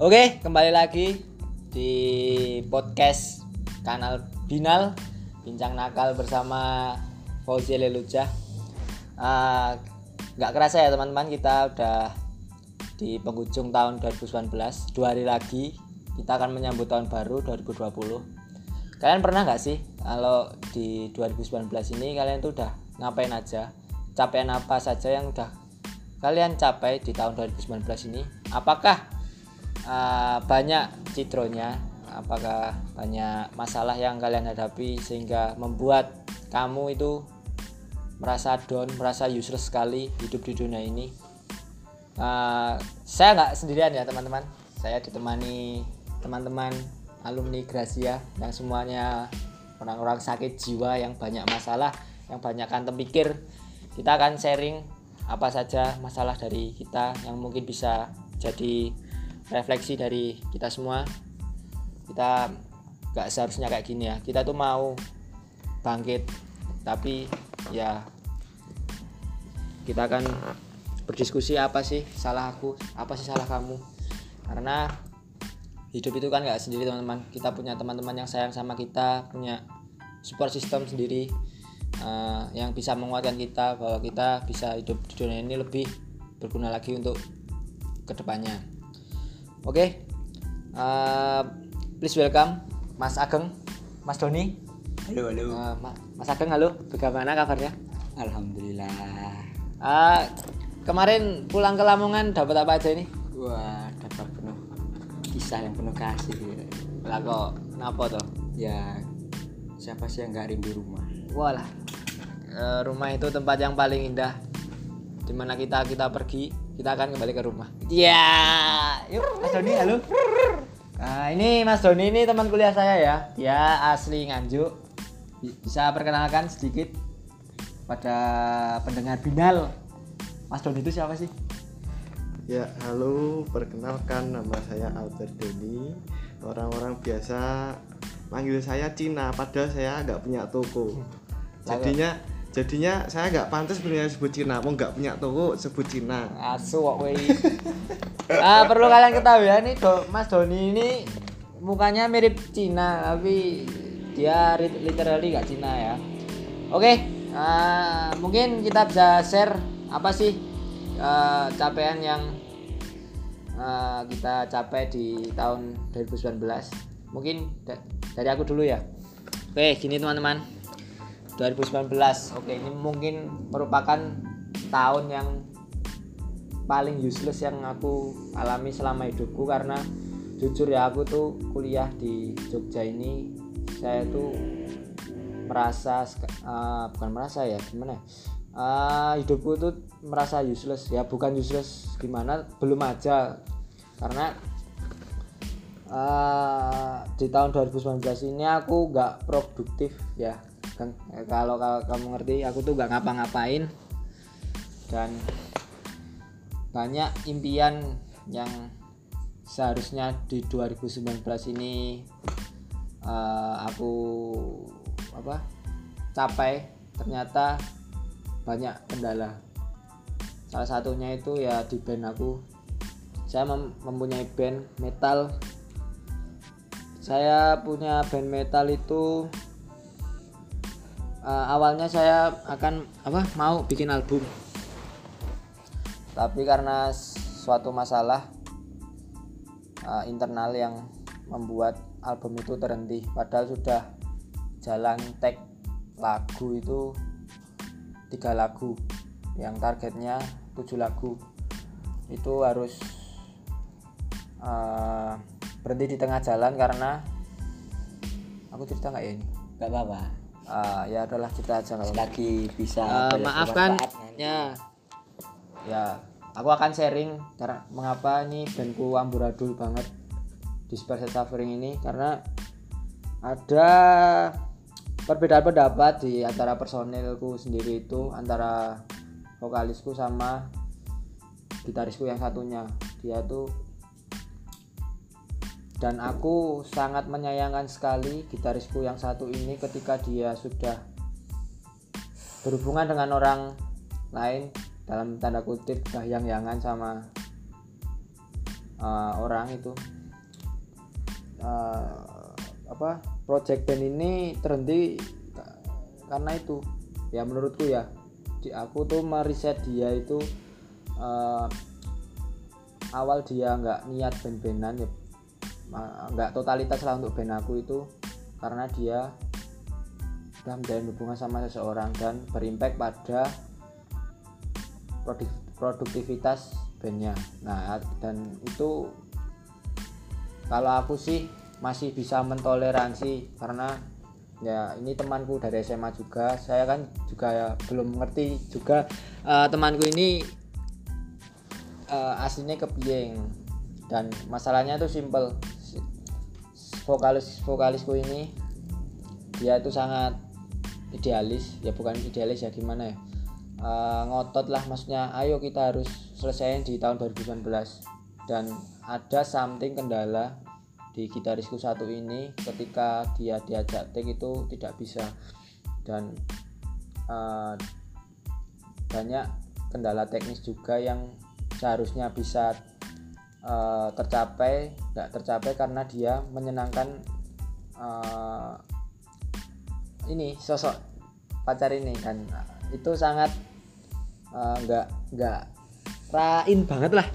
Oke, kembali lagi di podcast kanal Binal Bincang Nakal bersama Fauzi Leluja. Uh, nggak kerasa ya teman-teman kita udah di penghujung tahun 2019 dua hari lagi kita akan menyambut tahun baru 2020 kalian pernah nggak sih kalau di 2019 ini kalian tuh udah ngapain aja? Capaian apa saja yang udah kalian capai di tahun 2019 ini? Apakah uh, banyak citronya apakah banyak masalah yang kalian hadapi sehingga membuat kamu itu merasa down, merasa useless sekali hidup di dunia ini. Uh, saya nggak sendirian ya teman-teman. Saya ditemani teman-teman alumni Gracia yang semuanya orang-orang sakit jiwa yang banyak masalah, yang banyak kantong pikir. Kita akan sharing apa saja masalah dari kita yang mungkin bisa jadi refleksi dari kita semua. Kita nggak seharusnya kayak gini ya. Kita tuh mau bangkit, tapi ya kita akan berdiskusi apa sih salah aku apa sih salah kamu karena hidup itu kan nggak sendiri teman-teman kita punya teman-teman yang sayang sama kita punya support system sendiri uh, yang bisa menguatkan kita bahwa kita bisa hidup di dunia ini lebih berguna lagi untuk ke depannya oke. Okay. uh, please welcome Mas Ageng Mas Doni. Halo halo. Uh, Mas Ageng halo. Bagaimana kabarnya? Alhamdulillah. Uh, kemarin pulang ke Lamongan dapat apa aja ini? Wah dapat penuh kisah yang penuh kasih. Lah kok kenapa tuh ya siapa sih yang nggak rindu rumah? Walah. Uh, rumah itu tempat yang paling indah. Di mana kita kita pergi kita akan kembali ke rumah ya yeah. yuk Mas Doni halo Nah, ini Mas Doni ini teman kuliah saya ya. Dia asli Nganjuk. Bisa perkenalkan sedikit pada pendengar binal Mas Doni itu siapa sih? Ya, halo, perkenalkan nama saya Albert Doni. Orang-orang biasa manggil saya Cina, padahal saya nggak punya toko. Jadinya, jadinya saya nggak pantas sebenarnya sebut Cina. Mau nggak punya toko sebut Cina. Asu kok ah, perlu kalian ketahui ya nih, Do, Mas Doni ini mukanya mirip Cina, tapi dia literally nggak Cina ya. Oke, okay uh, mungkin kita bisa share apa sih uh, capaian yang uh, kita capai di tahun 2019 mungkin da dari aku dulu ya oke gini teman-teman 2019 oke ini mungkin merupakan tahun yang paling useless yang aku alami selama hidupku karena jujur ya aku tuh kuliah di Jogja ini saya tuh merasa uh, bukan merasa ya gimana uh, hidupku tuh merasa useless. Ya bukan useless gimana? Belum aja. Karena uh, di tahun 2019 ini aku nggak produktif ya kan. Kalau, kalau kamu ngerti aku tuh nggak ngapa-ngapain. Dan banyak impian yang seharusnya di 2019 ini uh, aku apa capai ternyata banyak kendala. Salah satunya itu ya di band aku. Saya mem mempunyai band metal. Saya punya band metal itu uh, awalnya saya akan apa mau bikin album. Tapi karena suatu masalah uh, internal yang membuat album itu terhenti. Padahal sudah jalan tag lagu itu tiga lagu. Yang targetnya tujuh lagu. Itu harus uh, berhenti di tengah jalan karena aku cerita nggak ya ini? Nggak apa-apa uh, ya adalah cerita aja nggak lagi bisa uh, maafkan. ya ya aku akan sharing karena mengapa ini bandku amburadul banget di Super Suffering ini karena ada perbedaan pendapat di antara personilku sendiri itu antara vokalisku sama gitarisku yang satunya. Dia tuh dan aku sangat menyayangkan sekali gitarisku yang satu ini ketika dia sudah berhubungan dengan orang lain dalam tanda kutip yang yangan sama uh, orang itu. Uh, apa project band ini terhenti ka- karena itu. Ya menurutku ya di aku tuh meriset dia itu uh, awal dia nggak niat band-bandan ya nggak totalitas lah untuk band aku itu karena dia sudah menjalin hubungan sama seseorang dan berimpact pada produk- produktivitas bandnya. Nah dan itu kalau aku sih masih bisa mentoleransi karena ya ini temanku dari SMA juga. Saya kan juga ya belum ngerti juga eh, temanku ini eh, aslinya kepieng. Dan masalahnya itu simple Si- vokalis vokalisku ini dia itu sangat idealis. Ya bukan idealis ya gimana ya? Eh, ngotot lah maksudnya ayo kita harus selesaiin di tahun 2019 dan ada something kendala di gitarisku satu ini ketika dia diajak take itu tidak bisa. Dan eh, banyak kendala teknis juga yang seharusnya bisa eh, tercapai tidak tercapai karena dia menyenangkan eh, ini sosok pacar ini. Dan itu sangat eh, nggak nggak rain banget lah.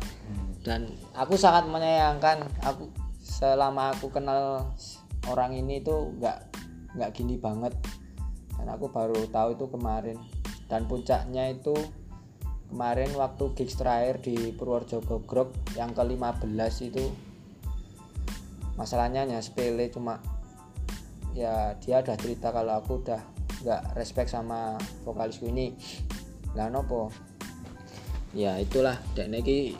Dan aku sangat menyayangkan aku selama aku kenal orang ini tuh nggak nggak gini banget. Dan aku baru tahu itu kemarin. Dan puncaknya itu kemarin waktu gigs terakhir di Purworejo Gogrok yang ke-15 itu masalahnya hanya sepele cuma ya dia udah cerita kalau aku udah nggak respect sama vokalisku ini. Lah nopo? Ya itulah. Dek neki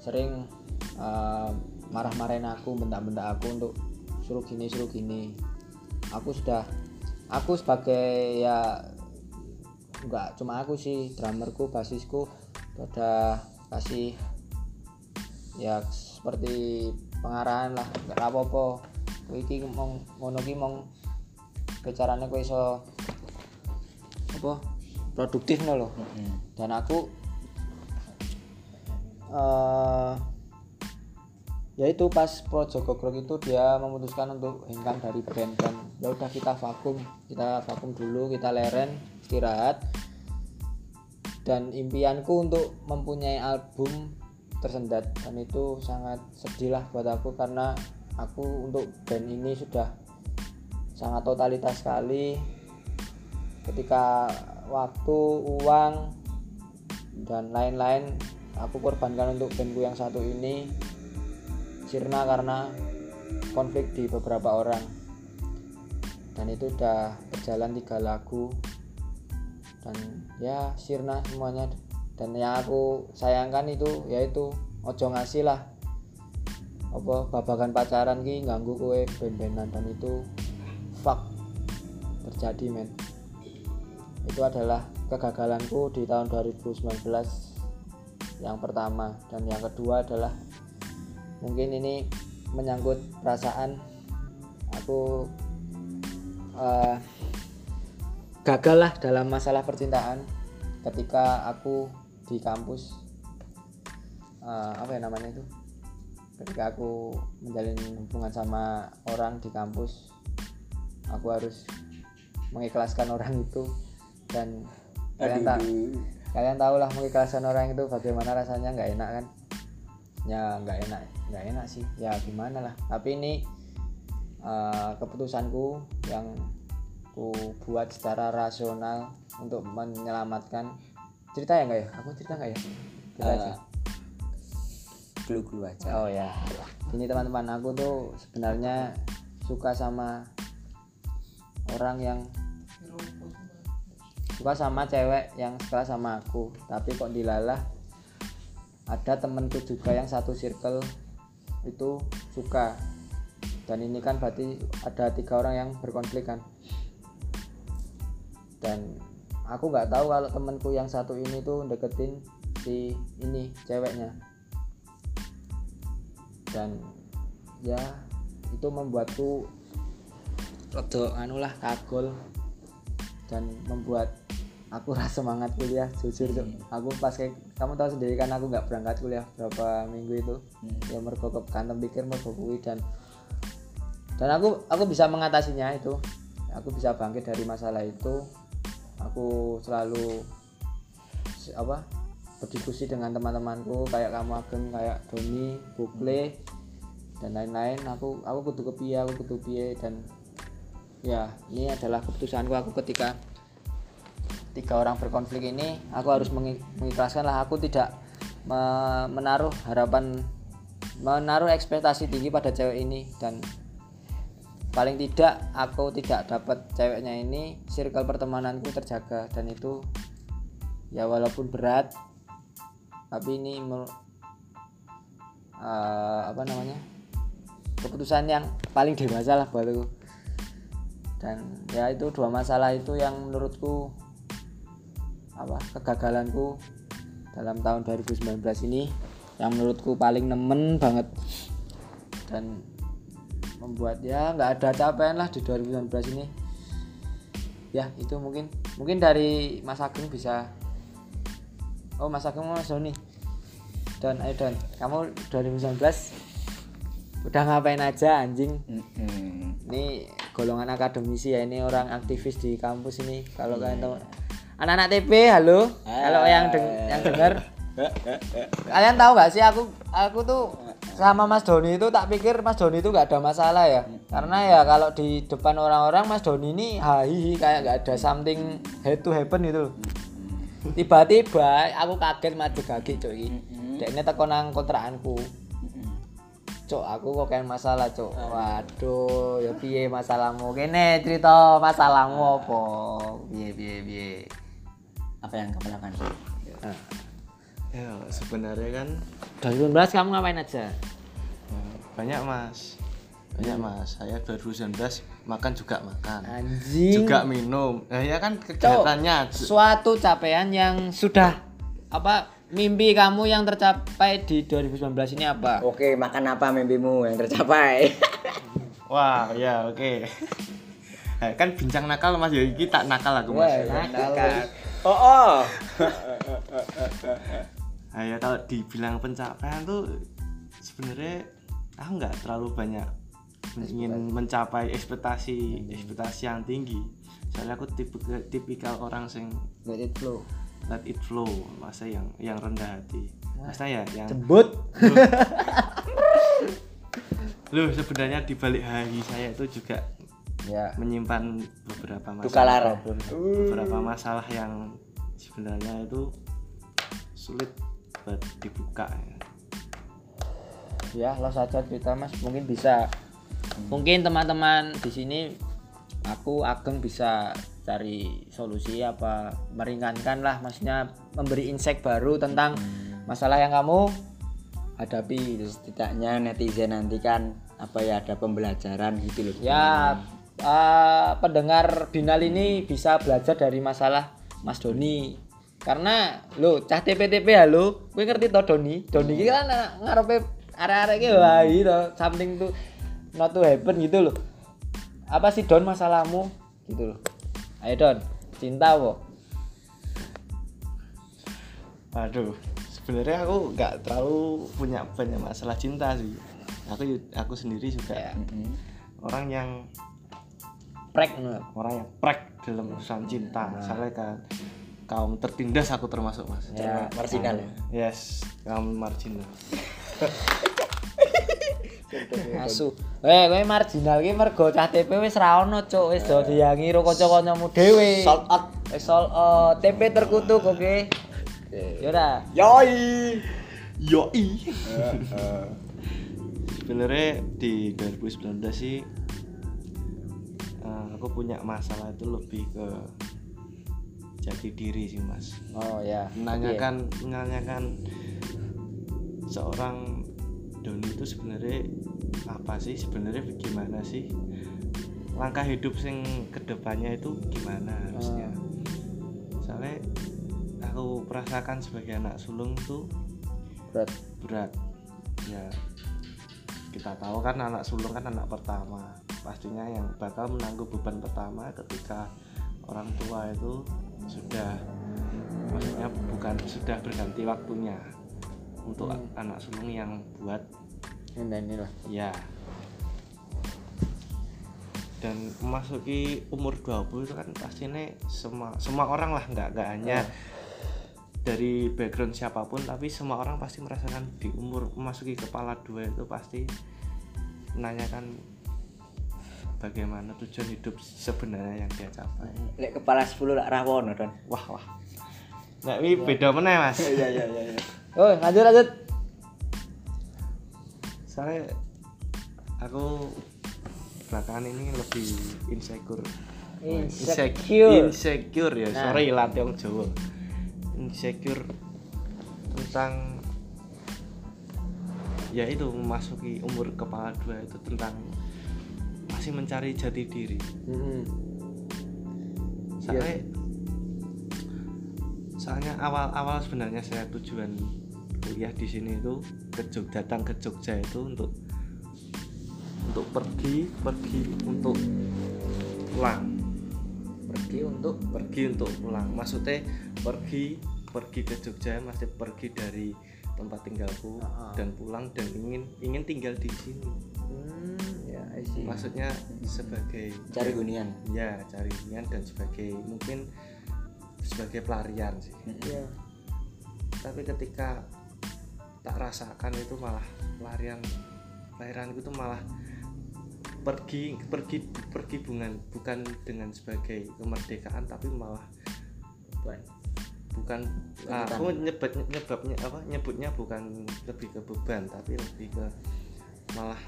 sering uh, marah-marahin aku bentak-bentak aku untuk suruh gini suruh gini. Aku sudah aku sebagai ya nggak cuma aku sih drummerku basisku udah kasih ya seperti pengarahan lah nggak apa-apa. Kowe iki mong ngono ki mong bicaranya kowe iso apa produktif no loh dan aku eh ya itu pas Pro Joko Grok itu dia memutuskan untuk hengkang dari band dan ya udah kita vakum kita vakum dulu kita leren istirahat. Dan impianku untuk mempunyai album tersendat dan itu sangat sedih lah buat aku karena aku untuk band ini sudah sangat totalitas sekali. Ketika waktu uang dan lain-lain aku korbankan untuk bandku yang satu ini sirna karena konflik di beberapa orang. Dan itu udah berjalan tiga lagu. Dan ya sirna semuanya. Dan yang aku sayangkan itu yaitu ojo ngasih lah. Apa babagan pacaran ki ganggu kue ben-benan. Dan itu fuck terjadi men. Itu adalah kegagalanku di tahun 2019 yang pertama. Dan yang kedua adalah mungkin ini menyangkut perasaan aku eh, gagal lah dalam masalah percintaan ketika aku di kampus. Eh, apa ya namanya itu? Ketika aku menjalin hubungan sama orang di kampus aku harus mengikhlaskan orang itu. Dan kalian tak kalian tahu lah mengikhlaskan orang itu bagaimana rasanya nggak enak kan ya nggak enak nggak enak sih. Ya gimana lah. Tapi ini eh, keputusanku yang ku buat secara rasional untuk menyelamatkan. Cerita ya nggak ya? Aku cerita nggak ya? Cerita aja. Clue-clue aja. Oh ya, ini teman-teman aku tuh sebenarnya suka sama orang yang suka sama cewek yang sekelas sama aku, tapi kok dilalah ada temenku juga yang satu circle itu suka. Dan ini kan berarti ada tiga orang yang berkonflik kan. Dan aku nggak tahu kalau temenku yang satu ini tuh deketin si ini ceweknya. Dan ya itu membuatku rada anu lah kagol dan membuat aku rasa semangat kuliah jujur Cuk. aku pas kayak kamu tahu sendiri kan aku nggak berangkat kuliah berapa minggu itu. Ya mergo kantem pikir mergo kuwi dan dan aku aku bisa mengatasinya itu. Aku bisa bangkit dari masalah itu. Aku selalu apa berdiskusi dengan teman-temanku kayak kamu Ageng kayak Doni Bukle dan lain-lain. Aku aku kudu kepiye aku kudu piye dan ya ini adalah keputusanku. Aku ketika tiga orang berkonflik ini aku harus mengi- mengikhlaskan lah. Aku tidak me- menaruh harapan menaruh ekspektasi tinggi pada cewek ini. Dan paling tidak aku tidak dapat ceweknya ini circle pertemananku terjaga. Dan itu ya walaupun berat tapi ini eh, apa namanya keputusan yang paling dewasa lah buatku dan ya itu dua masalah itu yang menurutku apa kegagalanku dalam tahun 2019 ini yang menurutku paling nemen banget. Dan membuat ya nggak ada capaian lah di 2019 ini. Ya itu mungkin mungkin dari Mas Ageng bisa. Oh Mas Ageng mau Mas Doni Don ayo Don. Kamu 2019 udah ngapain aja anjing? Mm-mm. ini golongan akademisi ya ini orang aktivis di kampus ini. Kalau kalian tahu anak-anak TP halo. Kalau yang deng- yang dengar kalian tahu nggak sih aku aku tuh sama Mas Doni itu tak pikir Mas Doni itu nggak ada masalah ya? Karena ya kalau di depan orang-orang Mas Doni ini hahihi kayak nggak ada something head to happen gitu loh. Tiba-tiba aku kaget maju kaki cuy Dek ini teko nang kontrakanku. Cok, aku kok kayak masalah, Cok. Waduh, ya piye masalahmu? Kene cerita masalahmu apa? Piye piye piye. Apa yang kamu lakukan? Nah, ya sebenarnya kan 2019 kamu ngapain aja? banyak mas. Banyak mas. Saya 2019 makan juga makan. Anjing. juga minum. Nah, ya kan kegiatannya Suatu capaian yang sudah apa mimpi kamu yang tercapai di 2019 ini apa? oke makan apa mimpimu yang tercapai? Wah ya oke. Eh, kan bincang nakal mas. Ya iki tak nakal aku mas. Wah, nakal. Oh oh. Ya kalau dibilang pencapaian tuh sebenarnya aku nggak terlalu banyak ingin mencapai ekspektasi ekspektasi yang tinggi. Soalnya aku tipe tipikal orang sing Let it flow. let it flow masa yang yang rendah hati. Masa ya yang Jembut. loh. Sebenarnya di balik hari saya itu juga Ya. menyimpan beberapa masalah. Beberapa masalah yang sebenarnya itu sulit buat dibuka ya. ya lo saja cerita mas. Mungkin bisa. Mungkin teman-teman di sini aku Ageng bisa cari solusi apa meringankan lah maksudnya memberi insight baru tentang masalah yang kamu hadapi. Setidaknya netizen nanti kan apa ya ada pembelajaran gitu loh. Ya eh, pendengar binal ini bisa belajar dari masalah Mas Doni. Karena lo cah TP-TP halo. Gue ngerti to Doni? Doni ini kan ngarepe arek-arek iki wah gitu something to not to happen gitu loh apa sih Don masalahmu? Gitu loh ayo Don cinta apa? Aduh, sebenarnya aku nggak terlalu punya banyak masalah cinta sih. Aku aku sendiri juga Ya. orang yang prek orang yang prek dalam urusan cinta. Soalnya kan kaum tertindas aku termasuk mas. ya marginal ya. Yes, kaum marginal. asu. Eh kowe marginal ki mergo cah TP wis ra ono cuk. Wis do diyangi karo kanca-kancamu dhewe. Sold out. Wis sold out. TP terkutuk oke. Ya ora. Yoi. Yoi. Sebenarnya di 2019 sih eh, aku punya masalah itu lebih ke jati diri sih mas. oh ya. Menanyakan menanyakan seorang Doni itu sebenarnya apa sih? Sebenarnya gimana sih? Langkah hidup sing ke depannya itu gimana harusnya soalnya aku merasakan sebagai anak sulung tuh berat. Berat. Ya. Kita tahu kan anak sulung kan anak pertama pastinya yang bakal menanggung beban pertama ketika orang tua itu sudah maksudnya bukan sudah berganti waktunya untuk Hmm. anak sulung yang buat Ini inilah. ya dan memasuki umur 20 itu kan pastinya semua semua orang lah nggak nggak hanya dari background siapa pun tapi semua orang pasti merasakan di umur memasuki kepala dua itu pasti menanyakan bagaimana tujuan hidup sebenarnya yang dia capai Lek kepala 10 lak rawono don. wah wah nah ini beda mana mas Iya iya iya iya. Oh, lanjut lanjut. soalnya aku belakangan ini lebih insecure Insecure. insecure ya Nah. sorry latih yang Jawa insecure tentang ya itu memasuki umur kepala dua itu tentang masih mencari jati diri. Mm-mm. soalnya soalnya awal-awal sebenarnya saya tujuan kuliah di sini itu ke Jog- datang ke Jogja itu untuk untuk pergi pergi untuk pulang. Pergi untuk? Pergi untuk pulang. Maksudnya pergi pergi ke Jogja masih pergi dari tempat tinggalku Ah. dan pulang dan ingin ingin tinggal di sini. Hmm, ya, I see. maksudnya sebagai Cari hunian. ya cari hunian dan sebagai mungkin sebagai pelarian sih Iya. tapi ketika tak rasakan itu malah pelarian pelarian itu malah pergi pergi pergi bukan bukan dengan sebagai kemerdekaan tapi malah bukan ah, aku nyebut nyebabnya apa nyebutnya bukan lebih ke beban tapi lebih ke malah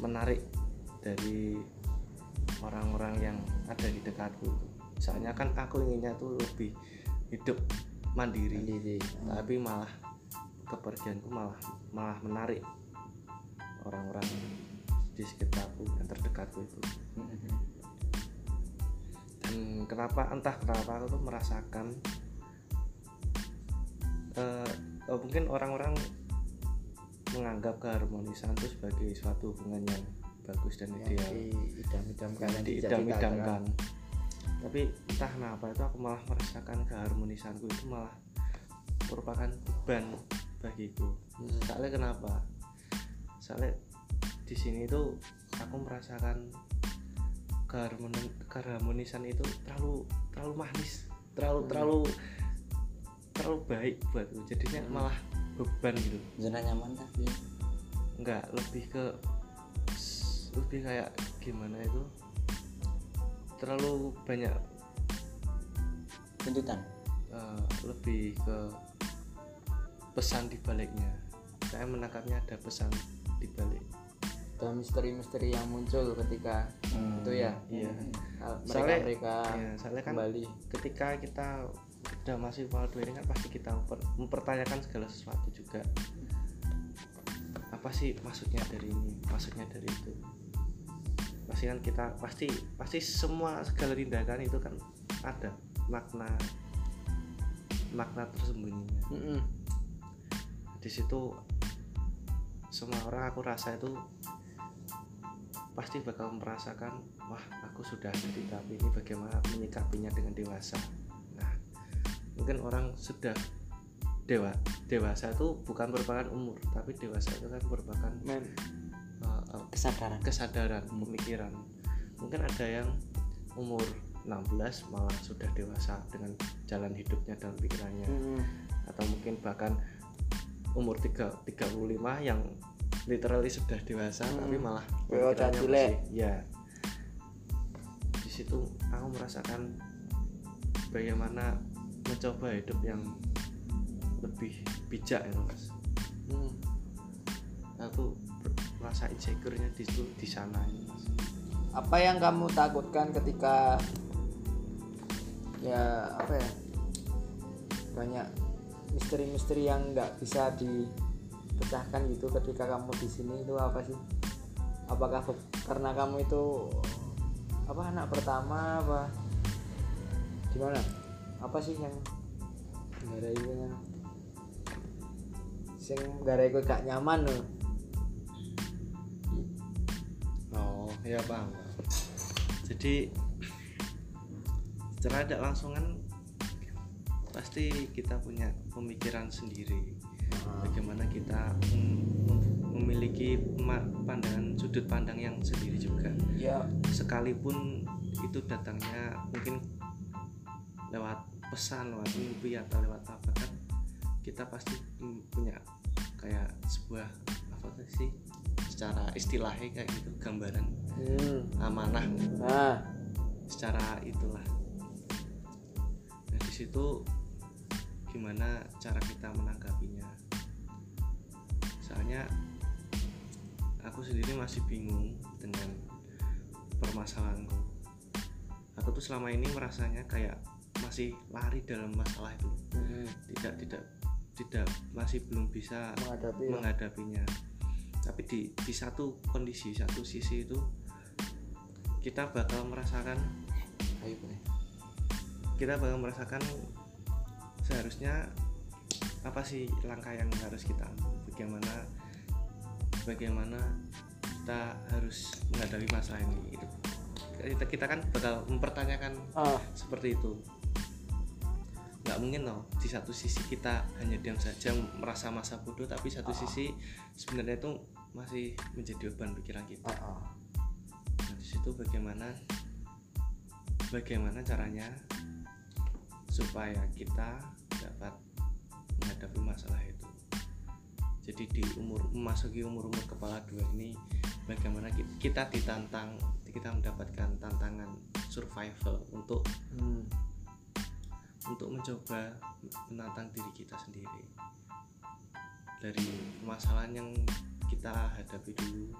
menarik dari orang-orang yang ada di dekatku soalnya kan aku inginnya tuh lebih hidup mandiri, Mandiri. tapi malah kepergianku malah malah menarik orang-orang di sekitarku yang terdekatku itu dan kenapa entah kenapa aku tuh merasakan oh, mungkin orang-orang menganggap keharmonisan itu sebagai suatu hubungan yang bagus dan Yang ideal diidam-idamkan yang diidam-idamkan tapi entah kenapa itu aku malah merasakan keharmonisanku itu malah merupakan beban bagiku Hmm. soalnya kenapa soalnya di sini itu aku merasakan keharmoni keharmonisan itu terlalu terlalu manis terlalu Hmm. terlalu terlalu baik buatku jadinya Hmm. malah beban gitu. Zona nyaman tapi enggak lebih ke lebih kayak gimana itu? Terlalu banyak tuntutan. eh, lebih ke pesan di baliknya. Saya menangkapnya ada pesan di balik. Ada misteri-misteri yang muncul ketika Hmm. itu ya? Iya. Mereka Soalnya- mereka iya, soalnya kan kembali. ketika kita udah masih dua ini kan pasti kita memper- mempertanyakan segala sesuatu juga. Apa sih maksudnya dari ini? Maksudnya dari itu? Pasti kan kita pasti pasti semua segala tindakan itu kan ada makna makna tersembunyinya. Mm-mm. di situ semua orang aku rasa itu pasti bakal merasakan wah aku sudah ada di tahap ini bagaimana menyikapinya dengan dewasa mungkin orang sudah dewa dewasa itu bukan merupakan umur tapi dewasa itu kan merupakan Men, uh, uh, Kesadaran. kesadaran pemikiran mungkin ada yang umur 16 malah sudah dewasa dengan jalan hidupnya dan pikirannya mm-mm. atau mungkin bahkan umur 3, 35 yang literally sudah dewasa Hmm. tapi malah pikirannya masih ya di situ aku merasakan bagaimana mencoba hidup yang lebih bijak ya mas. Mm. aku merasa insecure-nya di situ di sana ya, mas. Apa yang kamu takutkan ketika ya apa ya banyak misteri-misteri yang nggak bisa dipecahkan gitu ketika kamu di sini itu apa sih? Apakah karena kamu itu apa anak pertama apa gimana apa sih yang gara itu sing gara itu gak nyaman loh Oh, ya paham. Jadi secara tidak langsung kan pasti kita punya pemikiran sendiri. Bagaimana kita mem- mem- memiliki pandangan sudut pandang yang sendiri juga. Ya sekalipun itu datangnya mungkin lewat pesan lewat mimpi atau lewat apa kan kita pasti punya kayak sebuah apa sih secara istilahnya kayak gitu gambaran hmm. amanah. Nah secara itulah. Nah di situ gimana cara kita menanggapinya? Soalnya aku sendiri masih bingung dengan permasalahanku. Aku tuh selama ini merasanya kayak masih lari dalam masalah itu. Hmm. tidak tidak tidak masih belum bisa menghadapi menghadapinya. Tapi di di satu kondisi satu sisi itu kita bakal merasakan ayo kita bakal merasakan seharusnya apa sih langkah yang harus kita ambil? Bagaimana bagaimana kita harus menghadapi masalah ini? Itu. kita, kita kan bakal mempertanyakan ah. seperti itu nggak mungkin loh di satu sisi kita hanya diam saja merasa masa bodoh tapi satu sisi sebenarnya itu masih menjadi beban pikiran kita ah, ah. Nah, di situ bagaimana bagaimana caranya supaya kita dapat menghadapi masalah itu. Jadi di umur memasuki umur-umur kepala dua ini bagaimana ki- kita ditantang kita mendapatkan tantangan survival untuk Hmm. Untuk mencoba menantang diri kita sendiri. Dari permasalahan yang kita hadapi dulu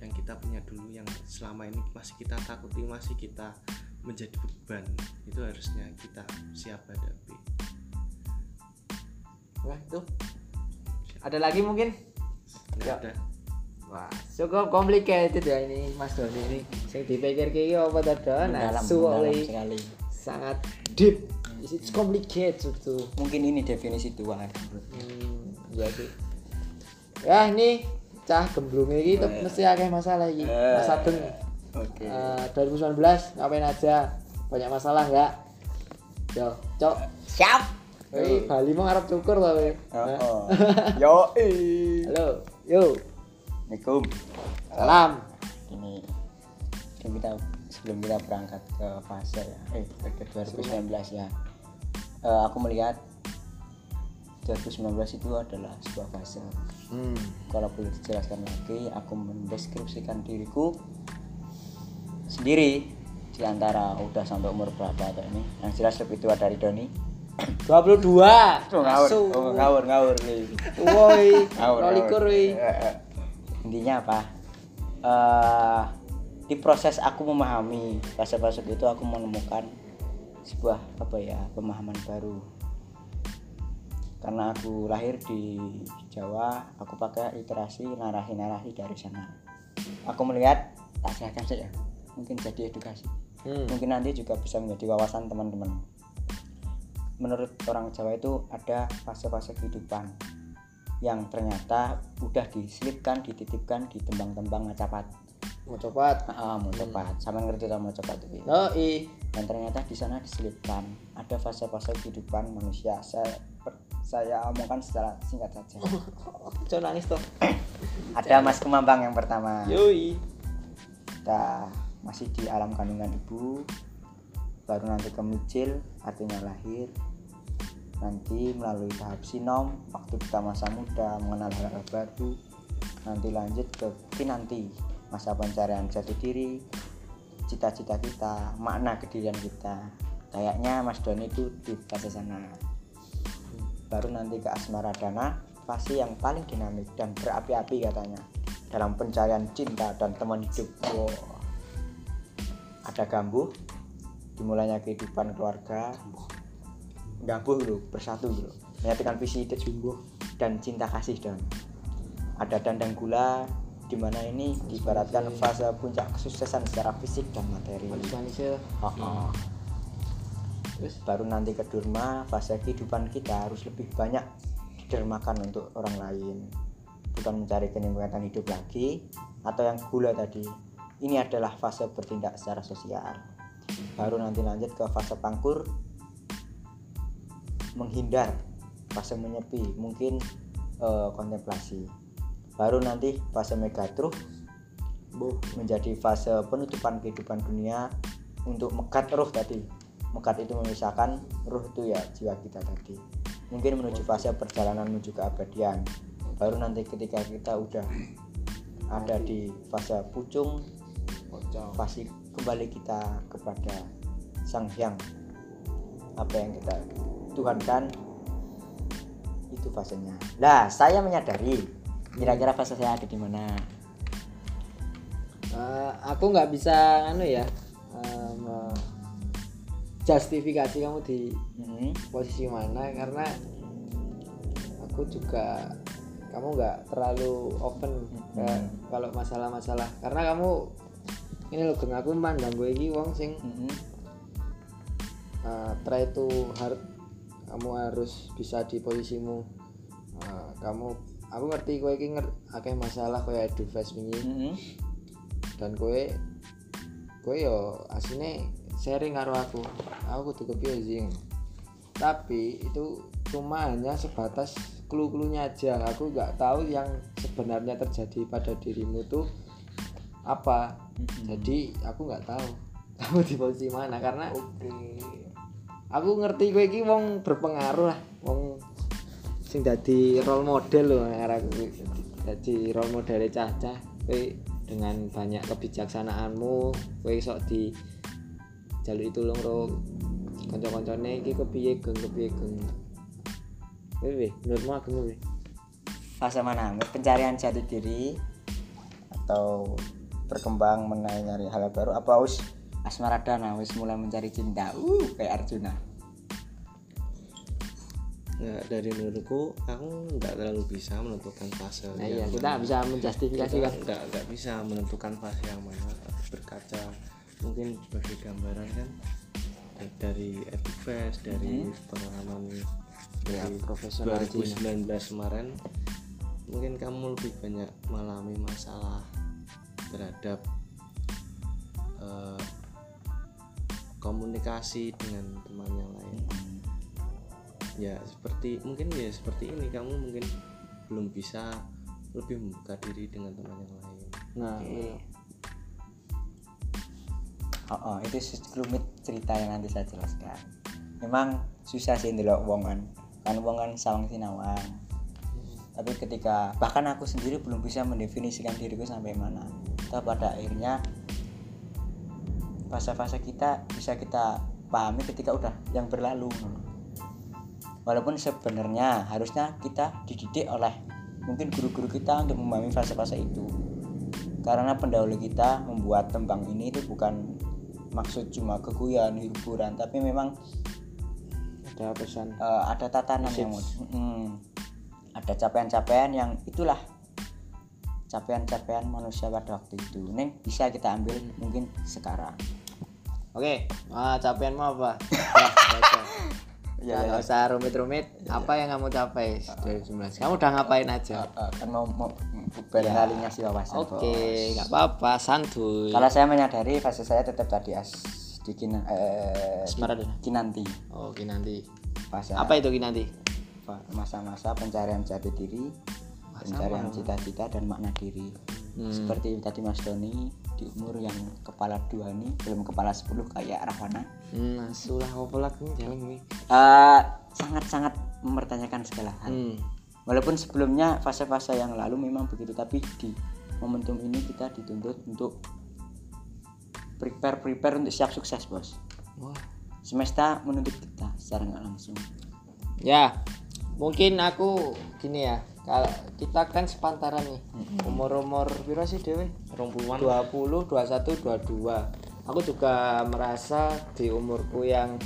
yang kita punya dulu yang selama ini masih kita takuti masih kita menjadi beban itu harusnya kita siap hadapi. Wah itu. Ada lagi mungkin? Nggak Ya. ada. Wah cukup complicated ya ini Mas Doni. Ini yang dipikir kayak apa tadi? Mendalam oleh sekali. sangat deep. It's complicated tuh mungkin ini definisi tua Hmm, jadi. Ya ini cah gemblung ini tuh mesti akeh masalah ini Mas Ageng oke. Eh, 2019 ngapain aja? Banyak masalah enggak yo cok. Siap. Wih, Bali mau ngarep cukur weh. oh, yo halo yo Assalamualaikum. Salam. Ini ini kita sebelum kita berangkat ke fase ya eh ke 2019 ya Eh, aku melihat 2019 itu adalah sebuah fase hmm. kalau boleh dijelaskan lagi aku mendeskripsikan diriku sendiri di antara udah sampai umur berapa atau ini yang jelas lebih tua dari Doni 22 Oh, ngawur, Asu. oh, ngawur, ngawur nih. woi Ngawur, ngawur. Eh, eh. Intinya apa? Eh, di proses aku memahami fase-fase itu aku menemukan sebuah apa ya pemahaman baru. Karena aku lahir di Jawa, aku pakai literasi narasi-narasi dari sana. Aku melihat tak silahkan saja, mungkin jadi edukasi. hmm. Mungkin nanti juga bisa menjadi wawasan teman-teman. Menurut orang Jawa itu ada fase-fase kehidupan yang ternyata udah diselipkan, dititipkan di tembang-tembang Macapat. Mau copat Ah, mau cepat. Sama ngerti sama Macapat itu. oh i Dan ternyata di sana diselipkan ada fase-fase kehidupan manusia. Saya per- saya omongkan secara singkat saja. jangan nangis toh Ada Mas Kemambang yang pertama. yoi kita masih di alam kandungan ibu baru nanti ke micil artinya lahir nanti melalui tahap sinom waktu kita masa muda mengenal hal-hal baru nanti lanjut ke kinanti masa pencarian jati diri cita-cita kita makna kedirian kita. Kayaknya Mas Doni itu di fase sana. Baru nanti ke asmara dana fase yang paling dinamik dan berapi-api katanya. Dalam pencarian cinta dan teman hidup. Wow. ada gambuh dimulainya kehidupan keluarga. Gambuh dulu bersatu dulu. Menyatukan visi jumbo dan cinta kasih dan ada dandang gula di mana ini diibaratkan fase puncak kesuksesan secara fisik dan materi Oh, oh. Terus baru nanti ke Durma, fase kehidupan kita harus lebih banyak didermakan untuk orang lain. Bukan mencari kenikmatan hidup lagi atau yang gula tadi. Ini adalah fase bertindak secara sosial. Baru nanti lanjut ke fase pangkur menghindar fase menyepi mungkin eh, kontemplasi baru nanti fase megatruh menjadi fase penutupan kehidupan dunia untuk mekat ruh tadi. Mekat itu memisahkan ruh itu ya jiwa kita tadi. Mungkin menuju fase perjalanan menuju keabadian. Baru nanti ketika kita udah ada di fase pucung pasti kembali kita kepada sang hyang. Apa yang kita tuhankan itu fasenya. Nah saya menyadari kira-kira fase saya ada di mana Eh, aku nggak bisa anu ya eh, me- justifikasi kamu di Hmm. posisi mana karena aku juga kamu nggak terlalu open Hmm. kalau masalah-masalah karena kamu ini loh geng aku mandang gue iki wong sing Hmm. uh, try to hard kamu harus bisa di posisimu Uh, kamu aku ngerti kowe iki ngerti akeh masalah kayak advice wingi. Hmm. dan kowe kowe yo aslinya sharing karo aku. Aku kudu kepiye sih tapi itu cuma hanya sebatas clue-cluenya aja. Aku nggak tahu yang sebenarnya terjadi pada dirimu tuh apa. Jadi aku nggak tahu. Kamu di posisi mana? Karena aku ngerti kowe iki wong berpengaruh lah. Wong sing dadi role model loh aku dadi role model cah-cah dengan banyak kebijaksanaanmu kowe sok di jalur itu tulung ro. Kanca-kancane iki kepiye geng kepiye geng weh menurutmu aku weh fase mana pencarian jati diri atau berkembang mengenai nyari hal baru. Apa us asmaradana wis mulai mencari cinta. Uh kayak Arjuna Nah, dari menurutku aku nggak terlalu bisa menentukan fase nah iya kita bisa menjustifikasi kan? nggak nggak bisa menentukan fase yang mana. Berkaca mungkin sebagai gambaran kan? Da- dari Epic Fest dari pengalaman Ya, dari profesional 2019 kemarin mungkin kamu lebih banyak mengalami masalah terhadap eh, komunikasi dengan teman yang lain ya seperti mungkin ya seperti ini kamu mungkin belum bisa lebih membuka diri dengan teman yang lain. Nah iya. oh, oh, itu sekelumit cerita yang nanti saya jelaskan. Memang susah sih ndelok wong kan kan wong kan sawang sinawang tapi ketika bahkan aku sendiri belum bisa mendefinisikan diriku sampai mana. Tapi pada akhirnya fase-fase kita bisa kita pahami ketika udah yang berlalu walaupun sebenarnya harusnya kita dididik oleh mungkin guru-guru kita untuk memahami fase-fase itu. Karena pendahulu kita membuat tembang ini itu bukan maksud cuma keguyan hiburan tapi memang ada pesan. eh, ada tatanan yang Mm, ada capaian-capaian yang itulah capaian-capaian manusia pada waktu itu. Neng bisa kita ambil mungkin sekarang. Oke ah capaianmu apa? Ya, baca. Ya, ya, usah rumit-rumit. Apa yang kamu capai dari 19 kamu udah ngapain aja? Eh, kan mau, mau barangkali ngasih wawasan oke bos. nggak apa-apa santuy. Kalau saya menyadari fase saya tetap tadi as di kina, eh, di kinanti. Oke nanti fase apa itu Ki, nanti fa- masa-masa pencarian jati diri pencarian cita-cita dan makna diri. Hmm. seperti tadi Mas Doni di umur yang kepala dua nih belum kepala 10 kayak Rahwana hmm sulah apa lagi jalan nih Eh, sangat-sangat mempertanyakan segala hal. Hmm. Walaupun sebelumnya fase-fase yang lalu memang begitu tapi di momentum ini kita dituntut untuk prepare prepare untuk siap sukses bos. Wah. Semesta menuntut kita secara nggak langsung. Ya mungkin aku gini ya. Kalau kita kan sepantaran nih umur-umur piro sih dewe rong puluhan. 20, 21, 22 aku juga merasa di umurku yang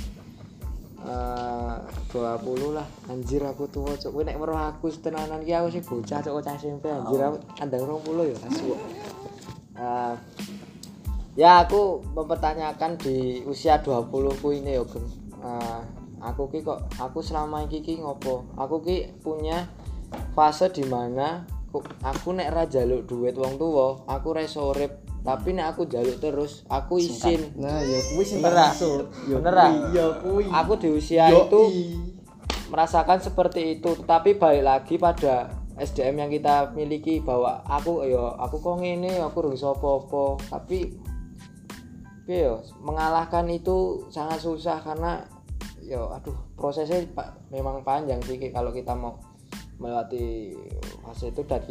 eh 20 lah. Anjir aku tua cok Kowe nek weruh aku tenanan ki aku sih bocah cok bocah SMP anjir aku andang 20 ya asu Eh, ya aku mempertanyakan di usia 20 ku ini yo Geng Eh, aku ki kok aku selama iki ki ngopo? Aku ki punya fase di mana ku- aku nek ra jaluk duit wong tuwa aku urip tapi nek aku jaluk terus aku izin. Nah ya kuwi sing bener maksud. Ya bener kuwi, ya kuwi. Aku di usia Yoi. itu merasakan seperti itu. Tetapi balik lagi pada SDM yang kita miliki bahwa aku yo aku kok ngene aku rugi apa-apa. Tapi yo mengalahkan itu sangat susah karena yo aduh prosesnya pa- memang panjang sih kalau kita mau melewati fase itu. Dan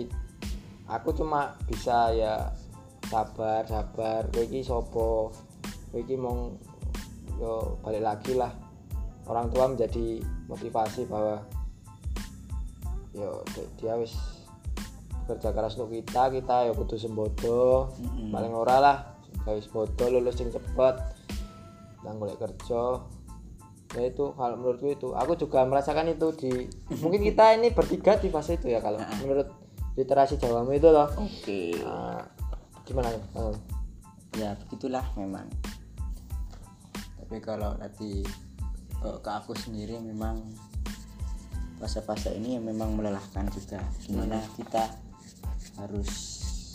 aku cuma bisa ya sabar sabar. Kowe iki sapa? Kowe iki mau yo balik lagi lah. Orang tua menjadi motivasi bahwa yo dia wis kerja keras untuk kita kita ya butuh sembodo paling ora lah wis bodo lulus sing cepet nang golek kerja. Ya itu kalau menurutku itu. Aku juga merasakan itu di mungkin kita ini bertiga di fase itu ya kalau menurut literasi Jawamu itu loh oke. Nah, gimana Ah, ya begitulah memang. Tapi kalau tadi eh, ke aku sendiri memang fase-fase ini memang melelahkan juga. Di mana kita harus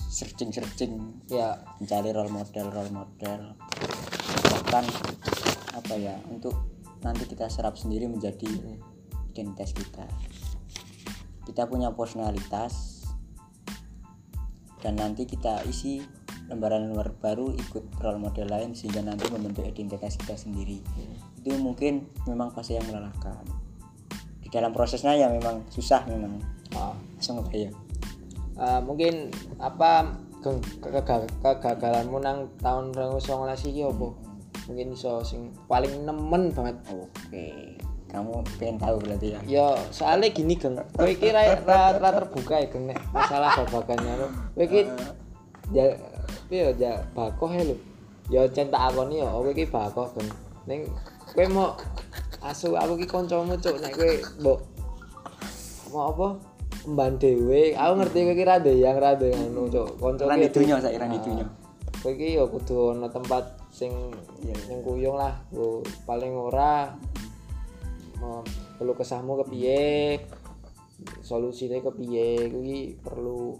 searching-searching ya. mencari role model role model. Bahkan apa ya untuk nanti kita serap sendiri menjadi identitas kita. Kita punya personalitas dan nanti kita isi lembaran-lembaran baru ikut role model lain sehingga nanti membentuk identitas kita sendiri. Itu mungkin memang fase yang melelahkan. Di dalam prosesnya ya memang susah memang. Langsung kebayang Eh, mungkin apa ke- ke- kegagalanmu nang tahun 2019 iki apa? Mungkin iso sing paling nemen banget. Oke kamu pengen tahu berarti ya? Ya soalnya gini geng kowe iki ra, ra, ra terbuka ya geng masalah babagannya lo kowe iki ya piye ya bakoh ya lo ya centak akoni ya kowe iki bakoh geng ning kowe mau asu aku iki kancamu cuk. Nek kowe mbok mau apa? Emban dhewe aku ngerti kowe iki ra yang ra anu cuk. Kanca Ra ki didunya, kudu- saiki ra Ah. kowe iki ya kudu ana tempat sing yang kuyung lah Ku paling ora perlu kesahmu kepiye solusine kepiye kuwi perlu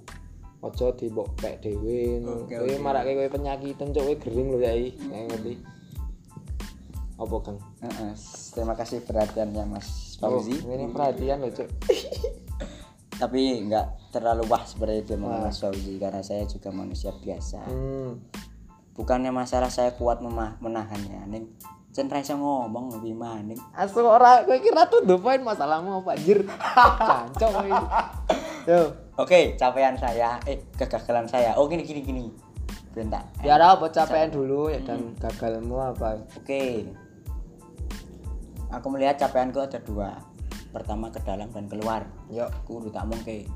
aja dibok pek dhewe. Oke, kowe oke. marake kowe penyakitan cuk kowe gering lho ya iki ngerti? Apa Kang? Heeh, terima kasih perhatiannya Mas Oh, Fauzi. Ini perhatian lho cuk. Tapi nggak terlalu wah seperti itu Mas Fauzi karena saya juga manusia biasa. Hmm. Bukannya masalah saya kuat memah- menahannya ning jen ra iso ngomong lebih maning. Asu ora kowe iki ra tuh poin masalahmu apa anjir? Cancok kowe iki. yo oke capaian saya. Eh kegagalan saya. Oh gini gini gini. Bentar. Ya ada apa capaian dulu ya dan gagalmu apa? Oke. Aku melihat capaianku ada dua. Pertama ke dalam dan keluar. Yo. Udah tak mungkin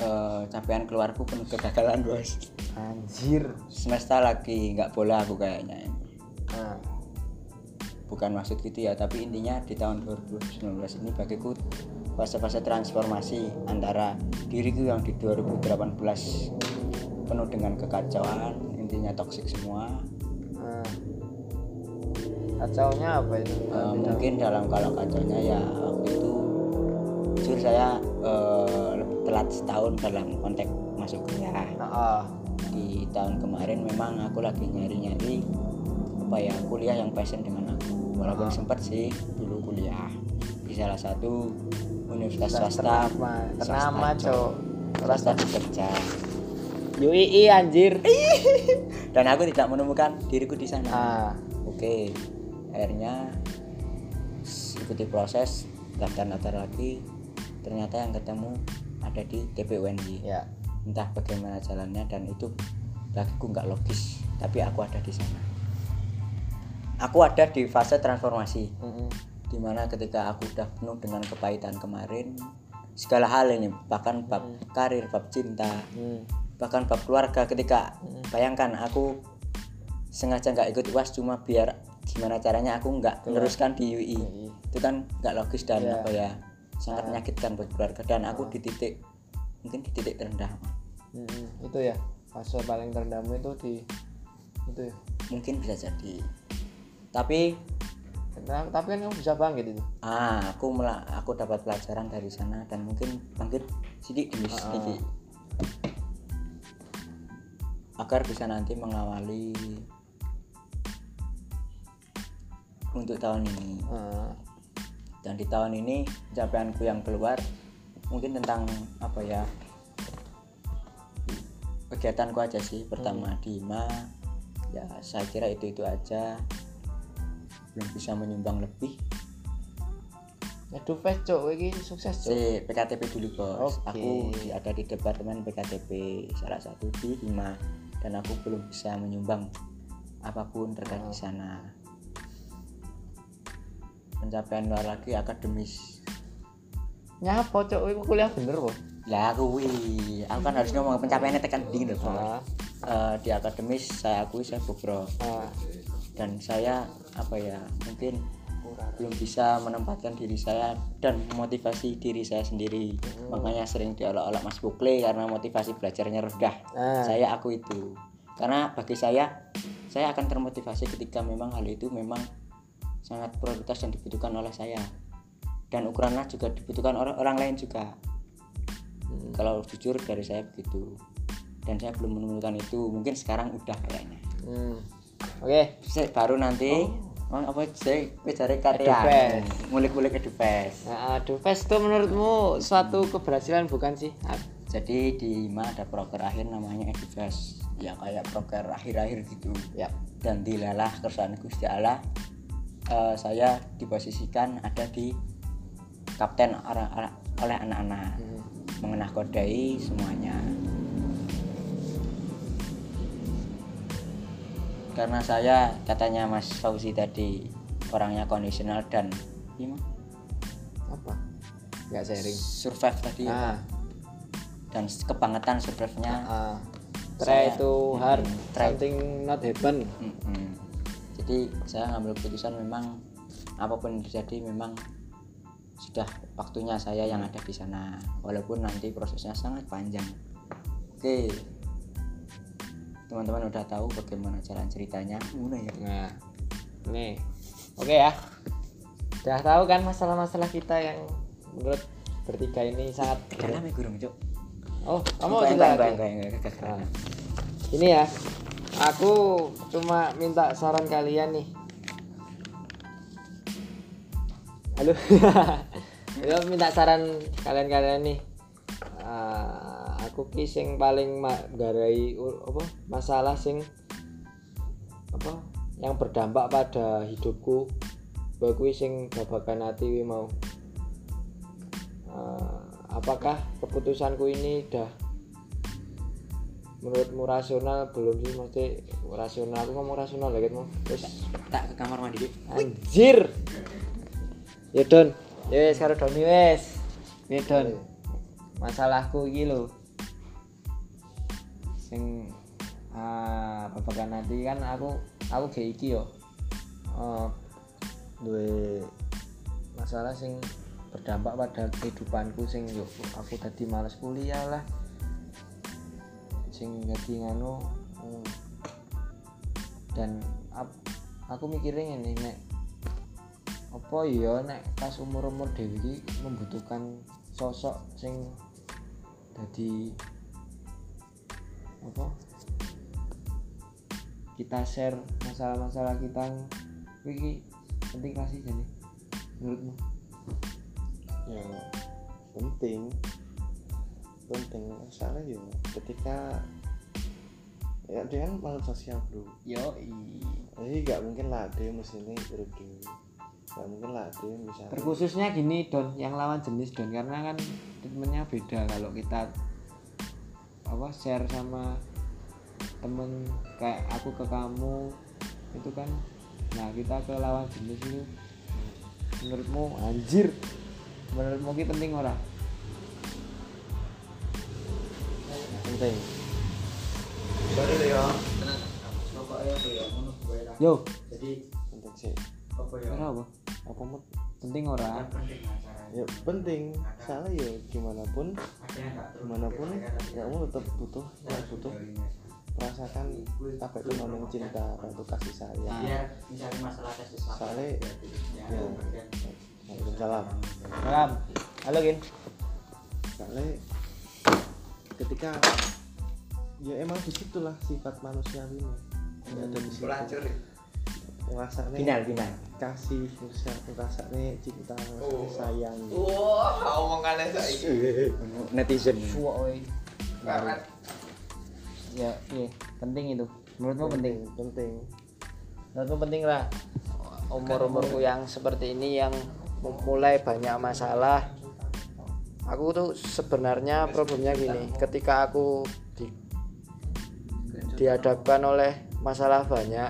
eh capaian keluarku penuh kegagalan bos. Anjir. Semesta lagi nggak bola aku kayaknya ini. Nah bukan maksud gitu ya tapi intinya di tahun 2019 ini bagiku fase-fase transformasi antara diriku yang di 2018 penuh dengan kekacauan intinya toksik semua nah. kacaunya apa itu Eh, mungkin dalam kalau kacaunya ya waktu itu jujur saya lebih telat setahun dalam konteks masuk kuliah ah. di tahun kemarin memang aku lagi nyari-nyari apa ya kuliah yang passion dengan aku walaupun sempat sih dulu kuliah di salah satu universitas swasta. ternama cok. swasta Jogja. UII anjir. Dan aku tidak menemukan diriku di sana. Ah. Oke akhirnya s- ikuti proses daftar-daftar lagi. Ternyata yang ketemu ada di TPUNY ya. Entah bagaimana jalannya dan itu bagiku nggak logis tapi aku ada di sana aku ada di fase transformasi. Mm-mm. di mana ketika aku udah penuh dengan kepahitan kemarin segala hal ini bahkan bab karir bab cinta Hmm. bahkan bab keluarga ketika bayangkan aku sengaja nggak ikut uas cuma biar gimana caranya aku nggak meneruskan di UI itu kan nggak logis dan Iya. apa ya sangat menyakitkan buat keluarga. Dan aku di titik mungkin di titik terendah Mm-mm. itu ya fase paling terendammu itu di itu ya. Mungkin bisa jadi tapi tapi kan kamu bisa bangkit itu. Ah aku mela- aku dapat pelajaran dari sana dan mungkin bangkit sedikit demi sedikit. Agar bisa nanti mengawali untuk tahun ini. Ah. dan di tahun ini pencapaianku yang keluar mungkin tentang apa ya kegiatanku aja sih. Pertama di IMA ya saya kira itu itu aja belum bisa menyumbang lebih. Aduh, Fes, cok, ini sukses, cok. si PKTP dulu bos. Oke. aku ada di departemen PKTP salah satu di IMA dan aku belum bisa menyumbang apa pun terkait di sana. Pencapaian luar lagi akademis. Nyapa, cok, ini kuliah bener, kok. lah aku aku kan harus ngomong pencapaiannya tekan dingin loh bos. Eh, di akademis saya akui saya bukro ah, dan saya apa ya mungkin belum bisa menempatkan diri saya dan memotivasi diri saya sendiri. Makanya sering diolok-olok Mas Bukle karena motivasi belajarnya rendah. Ah. saya aku itu. Karena bagi saya saya akan termotivasi ketika memang hal itu memang sangat prioritas dan dibutuhkan oleh saya. Dan ukurannya juga dibutuhkan orang orang lain juga. Kalau jujur dari saya begitu. Dan saya belum menemukan itu. Mungkin sekarang udah kayaknya. Hmm. Oke, saya baru nanti. Oh. apa saya cari karya ngulik-ngulik edufest. Nah, aduh, Fes itu menurutmu suatu keberhasilan bukan sih? Jadi di IMA ada proker akhir namanya edufest. Ya kayak proker akhir-akhir gitu. Ya. dan dilalah kersane Gusti Allah. Eh, saya diposisikan ada di kapten oleh anak-anak. Mengenah kodai semuanya karena saya katanya Mas Fauzi tadi orangnya kondisional dan gimana Apa? Enggak sharing. survive tadi Ah, dan kebangetan survive-nya ah. Saya- Try to hard, Hmm, try. something not happen. Mm-mm. Jadi saya ngambil keputusan memang apa pun yang terjadi memang sudah waktunya saya yang ada di sana walaupun nanti prosesnya sangat panjang. Oke. Teman-teman udah tahu bagaimana jalan ceritanya. Mulai ya. Nah, nih. Oke ya. Udah tahu kan masalah-masalah kita yang menurut bertiga ini sangat Karena me gurung, Cuk. Oh, kamu cerita enggak, enggak, enggak, enggak, enggak, Nah, ini ya. Aku cuma minta saran kalian nih. Halo. Minta saran kalian-kalian nih. Ah, aku ki sing paling ma- garai apa masalah sing apa yang berdampak pada hidupku kuwi sing babagan hati mau. Ah, apakah keputusanku ini udah menurutmu rasional? Belum sih mesti rasional. Aku ngomong rasional lagi mau terus Tak ke kamar mandi, anjir! Ya don. Ya karo doni wes ya don. Masalahku lho sing ah babagan nanti kan aku aku gak iki yo Eh, duwe masalah sing berdampak pada kehidupanku sing yo aku tadi males kuliah lah sing jadi nganu hmm. dan ap- aku mikirin ini nek apa ya nek pas umur umur dewi membutuhkan sosok sing jadi apa? Kita share masalah-masalah kita. Iki penting kasih jadi menurutmu. Ya penting. Penting. Soalnya ya ketika ya dia kan makhluk sosial bro. Yo jadi nggak mungkin lah dia mesti ini berdua nggak mungkin lah dia misalnya terkhususnya gini don yang lawan jenis don karena kan treatmentnya beda. Kalau kita apa share sama temen kayak aku ke kamu itu kan nah kita ke lawan jenis itu. Menurutmu anjir menurutmu ini penting ora? Penting. Yo. Jadi penting sih. apa ya? ora apa? Apa mau penting ora ya penting. Soalnya ya gimana pun. Gimana pun kamu tetap butuh ya butuh. merasakan apa itu namanya cinta apa itu kasih sayang. Mencari masalah kasus soalnya ya. Waalaikumsalam. Ram halo gin. Soalnya ketika ya emang di situlah sifat manusia ini. Ya ada di situ. Final, final. Kasih bisa rasanya cinta rasanya sayang wah omongannya saya netizen Woi. Ya, iya, penting itu. Menurutmu penting? penting Menurutmu penting lah. Umur-umurku yang seperti ini yang mulai banyak masalah. Aku tuh sebenarnya problemnya gini, ketika aku di, dihadapkan oleh masalah banyak,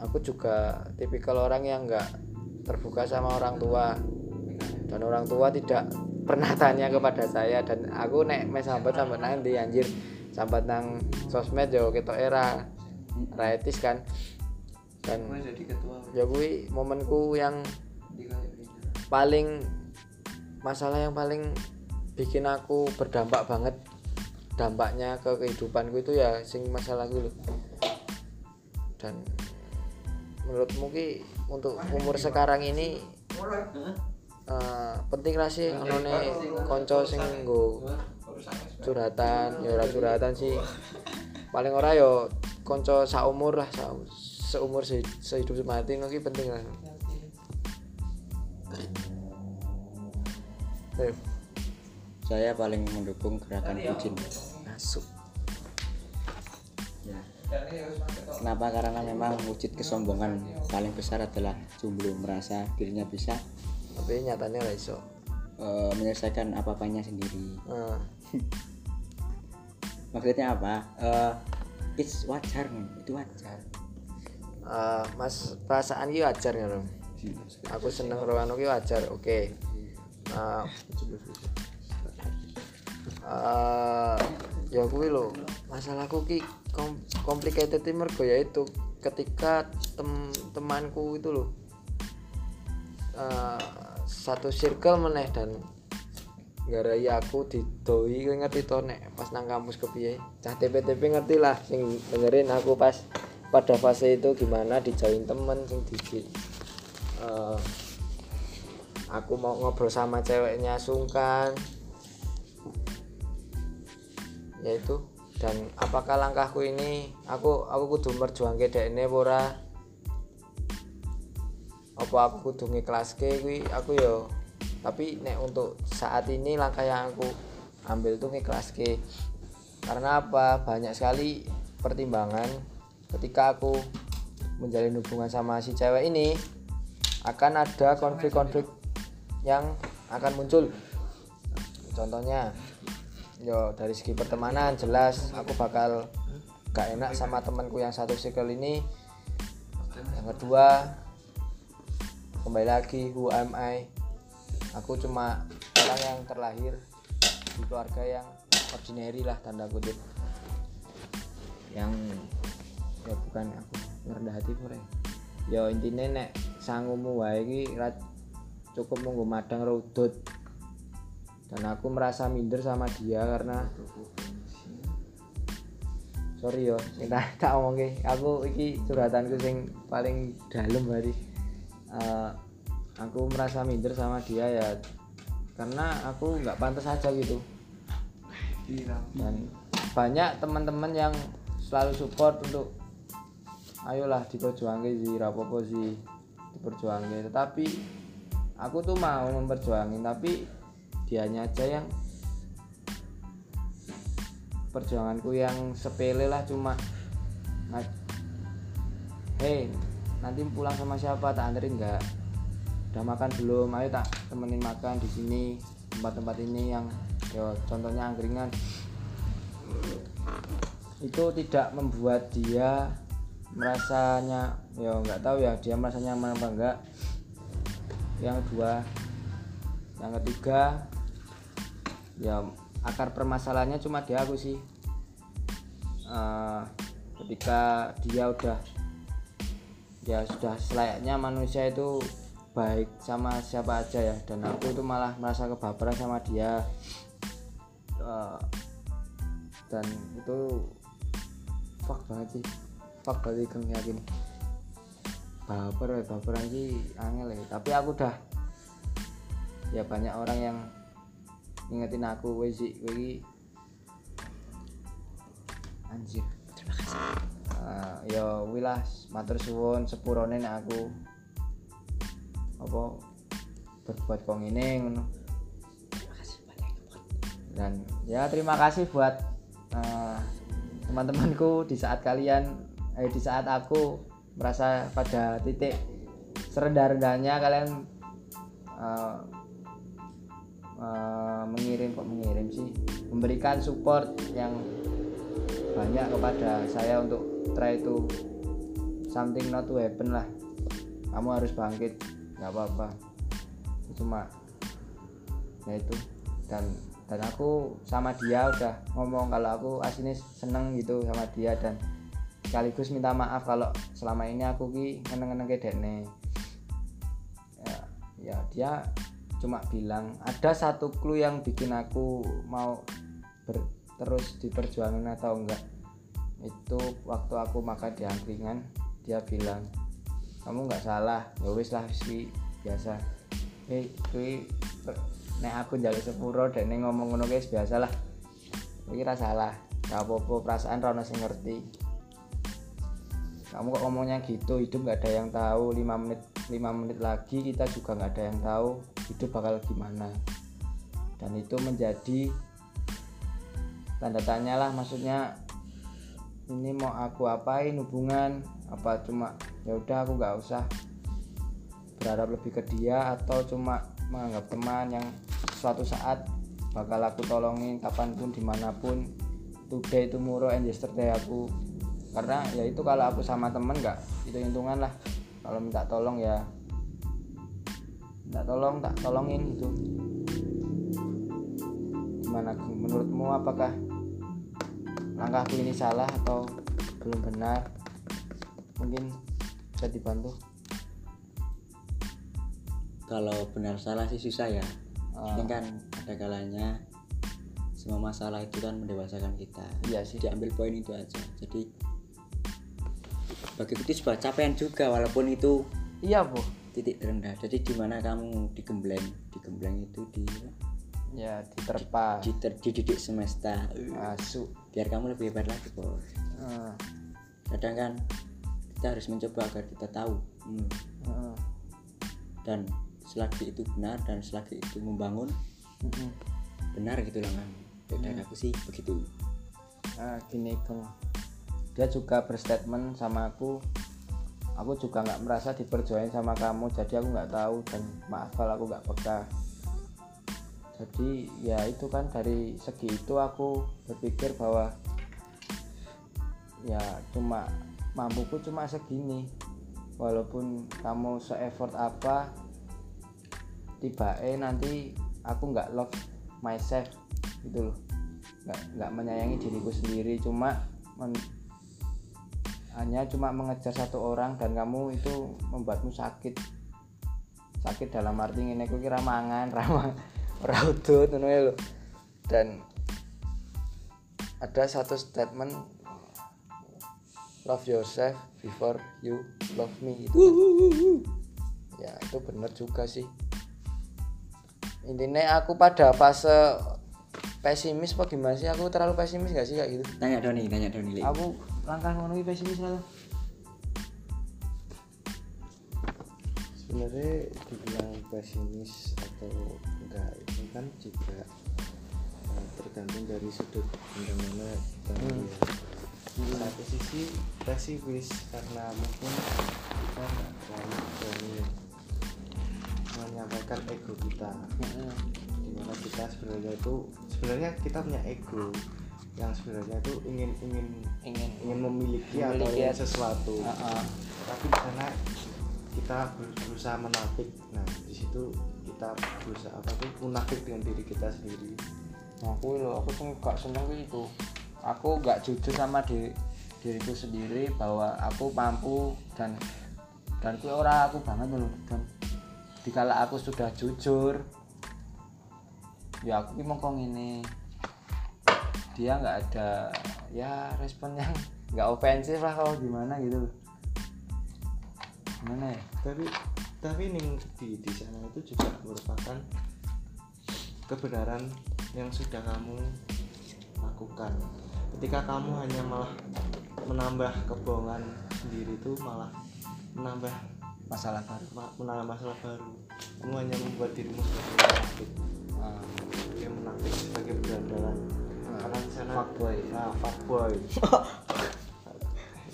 aku juga tipikal orang yang enggak terbuka sama orang tua. Dan orang tua tidak pernah tanya kepada saya. Dan aku nek mes sambat sambat nanti anjir? Sambat nang sosmed yo ketok era. Ra etis kan? Dan jadi ketua ya kuwi momenku yang paling masalah yang paling bikin aku berdampak banget dampaknya ke kehidupanku itu ya sing masalah gue dan menurutmu ki untuk umur sekarang ini eh, penting lah sih onone konco sing nggo curhatan ya ora curhatan sih. Paling ora yo konco saumur lah sa seumur se sehidup semati ngono ki penting lah. Saya paling mendukung gerakan bucin. Masuk. ya. Kenapa? Karena memang wujud kesombongan paling besar adalah jomblo merasa dirinya bisa tapi nyatanya lah iso. eh, menyelesaikan apa-apanya sendiri. Nah, maksudnya apa? Eh, it's wajar men. itu wajar. Eh, mas perasaan ki wajar ya Rom? Aku seneng rohano ki wajar oke. Eh, eh, ya kuwi lho masalahku ki kom complicated mergo ya itu ketika tem temanku itu loh eh, satu circle meneh dan garai aku didoi ngerti to nek pas nang kampus kepiye? Cah TP-TP ngerti lah sing dengerin aku pas pada fase itu gimana dijauhin temen sing di eh, aku mau ngobrol sama ceweknya sungkan. Yaitu dan apakah langkahku ini aku aku kudu merjuangke dekne apa ora? Apa aku kudu ngiklaske kuwi? Aku yo tapi nek untuk saat ini langkah yang aku ambil tuh ngiklaske. Karena apa? Banyak sekali pertimbangan ketika aku menjalin hubungan sama si cewek ini akan ada konflik-konflik yang akan muncul. Contohnya yo dari segi pertemanan jelas aku bakal gak enak sama temanku yang satu circle ini. Yang kedua kembali lagi who am I? Aku cuma orang yang terlahir di keluarga yang ordinary lah tanda kutip. Yang ya bukan aku ngerendah hati pure ya intinya nek sangumu wae iki cukup nunggu madang rudut dan aku merasa minder sama dia karena sorry yo sing tak tak omongke. Aku iki curhatanku sing paling dalam hari. Eh, aku merasa minder sama dia ya karena aku nggak pantas aja gitu. Dan banyak teman-teman yang selalu support untuk ayolah diperjuangin sih rapopo sih diperjuangin tetapi aku tuh mau memperjuangin tapi dianya aja yang perjuanganku yang sepele lah cuma hei nanti pulang sama siapa? Tak anterin nggak? Udah makan belum? Ayo tak temenin makan di sini tempat-tempat ini yang yo contohnya angkringan. Itu tidak membuat dia merasanya ya nggak tahu ya dia merasa nyaman apa enggak yang kedua yang ketiga ya akar permasalahannya cuma di aku sih. Eh, ketika dia udah ya sudah selayaknya manusia itu baik sama siapa aja ya dan aku itu malah merasa kebaperan sama dia. Eh, dan itu fuck banget sih. Fuck banget Geng, yakin. Baper ya sih angel ya. Tapi aku udah ya banyak orang yang ngingetin aku wes sih anjir. Terima kasih. Ah, ya wilah matur suwun sepurone nek aku. Apa? Berbuat kok ngene ngono. Dan ya terima kasih buat eh, teman-temanku di saat kalian eh di saat aku merasa pada titik serendah-rendahnya kalian eh, eh, mengirim kok mengirim sih? Memberikan support yang banyak kepada saya untuk try to something not to happen lah. Kamu harus bangkit nggak apa-apa. Cuma ya itu. Dan dan aku sama dia udah ngomong kalau aku aslinya seneng gitu sama dia dan sekaligus minta maaf kalau selama ini aku ki ngeneng-ngeneng ke dekne. Ya, ya dia cuma bilang ada satu clue yang bikin aku mau ber, terus diperjuangin atau enggak? Itu waktu aku makan di angkringan dia bilang kamu nggak salah. Ya wis lah ki biasa. Eh kui nek aku njaluk sepuro dan nek ngomong ngono guys biasa lah. Ra salah gak apa-apa perasaan ra ono sing ngerti. Kamu kok ngomongnya gitu hidup nggak ada yang tahu. 5 menit 5 menit lagi kita juga nggak ada yang tahu hidup bakal gimana. Dan itu menjadi tanda tanya lah maksudnya ini mau aku apain hubungan? Apa cuma ya udah aku nggak usah berharap lebih ke dia atau cuma menganggap teman yang suatu saat bakal aku tolongin kapan pun di mana pun. Today tomorrow and yesterday aku. Karena ya itu kalau aku sama temen nggak itu hitungan lah. Kalau minta tolong ya minta tolong tak tolongin itu gimana menurutmu apakah langkahku ini salah atau belum benar? Mungkin bisa dibantu. Kalau benar salah sih susah ya. Ah. ini kan ada kalanya semua masalah itu kan mendewasakan kita. Iya sih. Diambil poin itu aja. Jadi bagi itu sebuah capaian juga walaupun itu iya bu titik terendah. Jadi di mana kamu digembleng? Digembleng itu di ya diterpa. Di, ter- dididik semesta. Asu. Biar kamu lebih hebat lagi bos. Ah, kadang kan kita harus mencoba agar kita tahu. Hmm, ah, dan selagi itu benar dan selagi itu membangun mm-mm. benar gitu lah kan dari aku sih begitu. Ah, gini Kang dia juga berstatement sama aku aku juga nggak merasa diperjuangin sama kamu jadi aku nggak tahu dan maaf kalau aku nggak peka. Jadi ya itu kan dari segi itu aku berpikir bahwa ya cuma mampuku cuma segini. Walaupun kamu se-effort apa tiba eh nanti aku nggak love myself gitu loh. Nggak menyayangi diriku sendiri cuma hanya cuma mengejar satu orang dan kamu itu membuatmu sakit. Sakit dalam arti ini aku kira mangan ramah raudut ya dan ada satu statement love yourself before you love me itu ya itu bener juga sih. Intinya aku pada fase pesimis apa gimana sih? Aku terlalu pesimis gak sih kayak gitu? Tanya Doni tanya Doni aku langkah ngono pesimis lah sebenarnya dibilang pesimis atau enggak itu kan juga eh, tergantung dari sudut pandang mana kita melihat. Satu sisi pesimis karena mungkin kita nggak terlalu berani menyampaikan ego kita. Di mana kita sebenarnya itu sebenarnya kita punya ego yang sebenarnya itu ingin ingin ingin ingin memiliki, atau Memiliki ingin at- sesuatu. Heeh. tapi karena kita ber- berusaha menafik. Nah di situ kita berusaha apa tuh? Munafik dengan diri kita sendiri. Nah, aku lo aku tuh gak seneng kayak itu aku gak jujur sama diri diriku sendiri bahwa aku mampu dan dan ku ora aku banget loh dan dikala aku sudah jujur ya aku ki mongko ngene dia nggak ada ya respon yang nggak ofensif lah kalau gimana gitu loh. Gimana ya? Tapi tapi ning di di sana itu juga merupakan kebenaran yang sudah kamu lakukan. Ketika kamu hanya malah menambah kebohongan sendiri itu malah menambah masalah baru. ma- menambah masalah baru. Kamu hanya membuat dirimu sebagai munafik Ah, sebagai munafik sebagai berandalan sana fuckboy. nah fuckboy.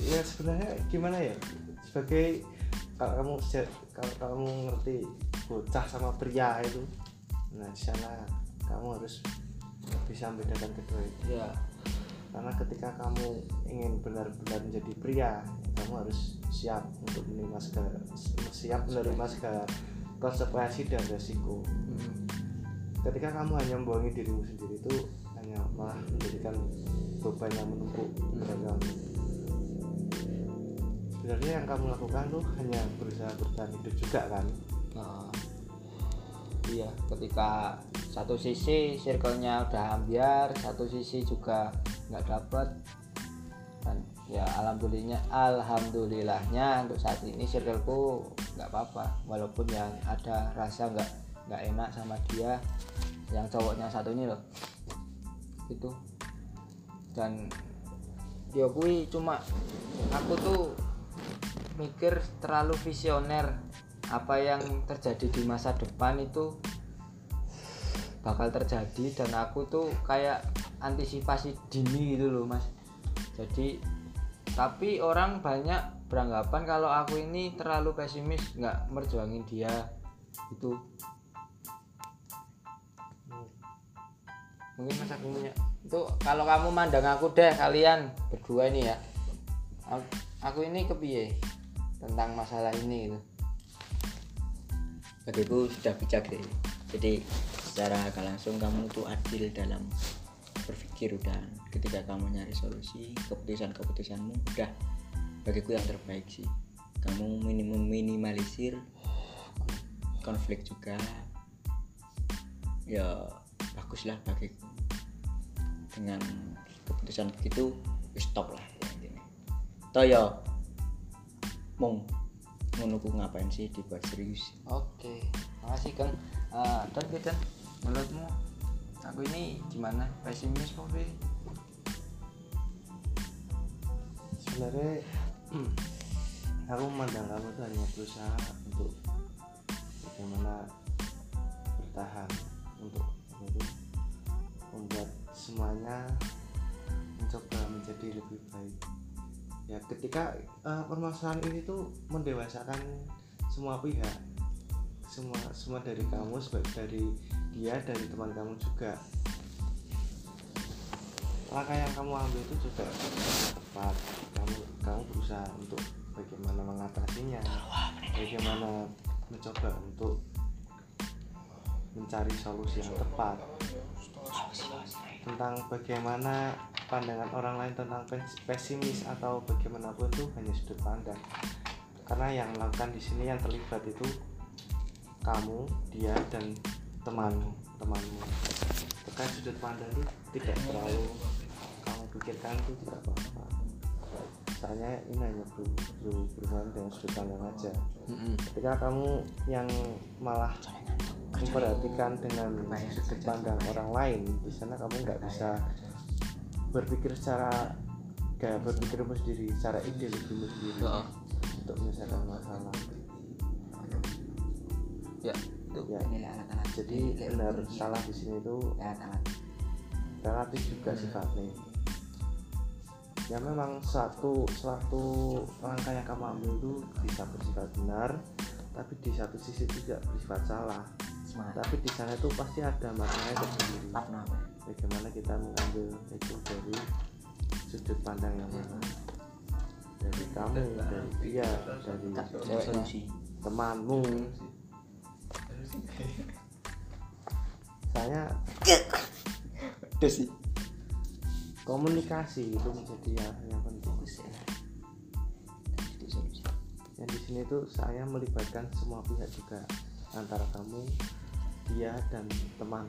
Ya sebenarnya gimana ya? Sebagai kalau kamu kalau kamu ngerti bocah sama pria itu nah sana kamu harus bisa membedakan kedua itu. Ya. Karena ketika kamu ingin benar-benar menjadi pria kamu harus siap untuk menerima segala siap menerima segala konsekuensi dan resiko. Hmm. ketika kamu hanya membohongi dirimu sendiri itu hanya malah menjadikan beban yang menumpuk kamu sebenarnya yang kamu lakukan tuh hanya berusaha bertahan hidup juga kan? Nah, iya ketika satu sisi circle-nya udah ambiar satu sisi juga nggak dapet dan ya alhamdulillahnya alhamdulillahnya untuk saat ini circleku nggak apa-apa. Walaupun yang ada rasa nggak nggak enak sama dia yang cowoknya satu ini loh itu dan dia kui cuma aku tuh mikir terlalu visioner. Apa yang terjadi di masa depan itu bakal terjadi dan aku tuh kayak antisipasi dini gitu loh mas. Jadi tapi orang banyak beranggapan kalau aku ini terlalu pesimis nggak merjuangin dia itu mungkin mas aku punya itu kalau kamu mandang aku deh kalian berdua ini ya. Aku, ini kepiye tentang masalah ini gitu. Bagiku sudah bijak deh. Jadi secara gak langsung kamu tuh adil dalam berpikir udah. Ketika kamu nyari solusi keputusan-keputusanmu udah. Bagiku yang terbaik sih. Kamu minimum minimalisir konflik juga. Ya baguslah bagiku dengan keputusan begitu stop lah ya intinya toh ya mong ngono ku ngapain sih dibuat serius Oke, makasih Kang. Ah, dan dan menurutmu aku ini gimana? Pesimis apa sebenarnya hmm, aku memandang kamu tuh hanya berusaha untuk bagaimana bertahan untuk itu, membuat semuanya mencoba menjadi lebih baik. Ya ketika eh, permasalahan ini tuh mendewasakan semua pihak semua semua dari kamu sebagai dari dia dari teman kamu juga. Langkah yang kamu ambil itu juga tepat. Kamu kamu berusaha untuk bagaimana mengatasinya bagaimana mencoba untuk mencari solusi yang tepat. Tentang bagaimana pandangan orang lain tentang pes- pesimis atau bagaimanapun itu hanya sudut pandang. Karena yang melakukan di sini yang terlibat itu kamu dia dan temanmu temanmu. Terkait sudut pandang itu tidak terlalu kamu pikirkan itu tidak apa-apa soalnya ini hanya ber- ber- berhubungan dengan sudut pandang aja. Ketika kamu yang malah memperhatikan dengan sudut pandang orang lain di sana kamu nggak bisa berpikir secara gaya berpikirmu sendiri secara ideologimu sendiri Heeh. untuk menyelesaikan masalah. Ya, itu ya. jadi benar salah di sini itu alat-alat relatif juga sifatnya ya memang satu suatu langkah yang kamu ambil itu bisa bersifat benar tapi di satu sisi tidak bersifat salah. Semangat. Tapi di sana itu pasti ada maknanya tersendiri. Bagaimana kita mengambil itu dari sudut pandang yang mana? Dari kamu dari dia dari temanmu. Saya terus sih komunikasi itu menjadi yang, yang penting. Itu solusi yang di sini tuh saya melibatkan semua pihak juga antara kamu dia dan teman.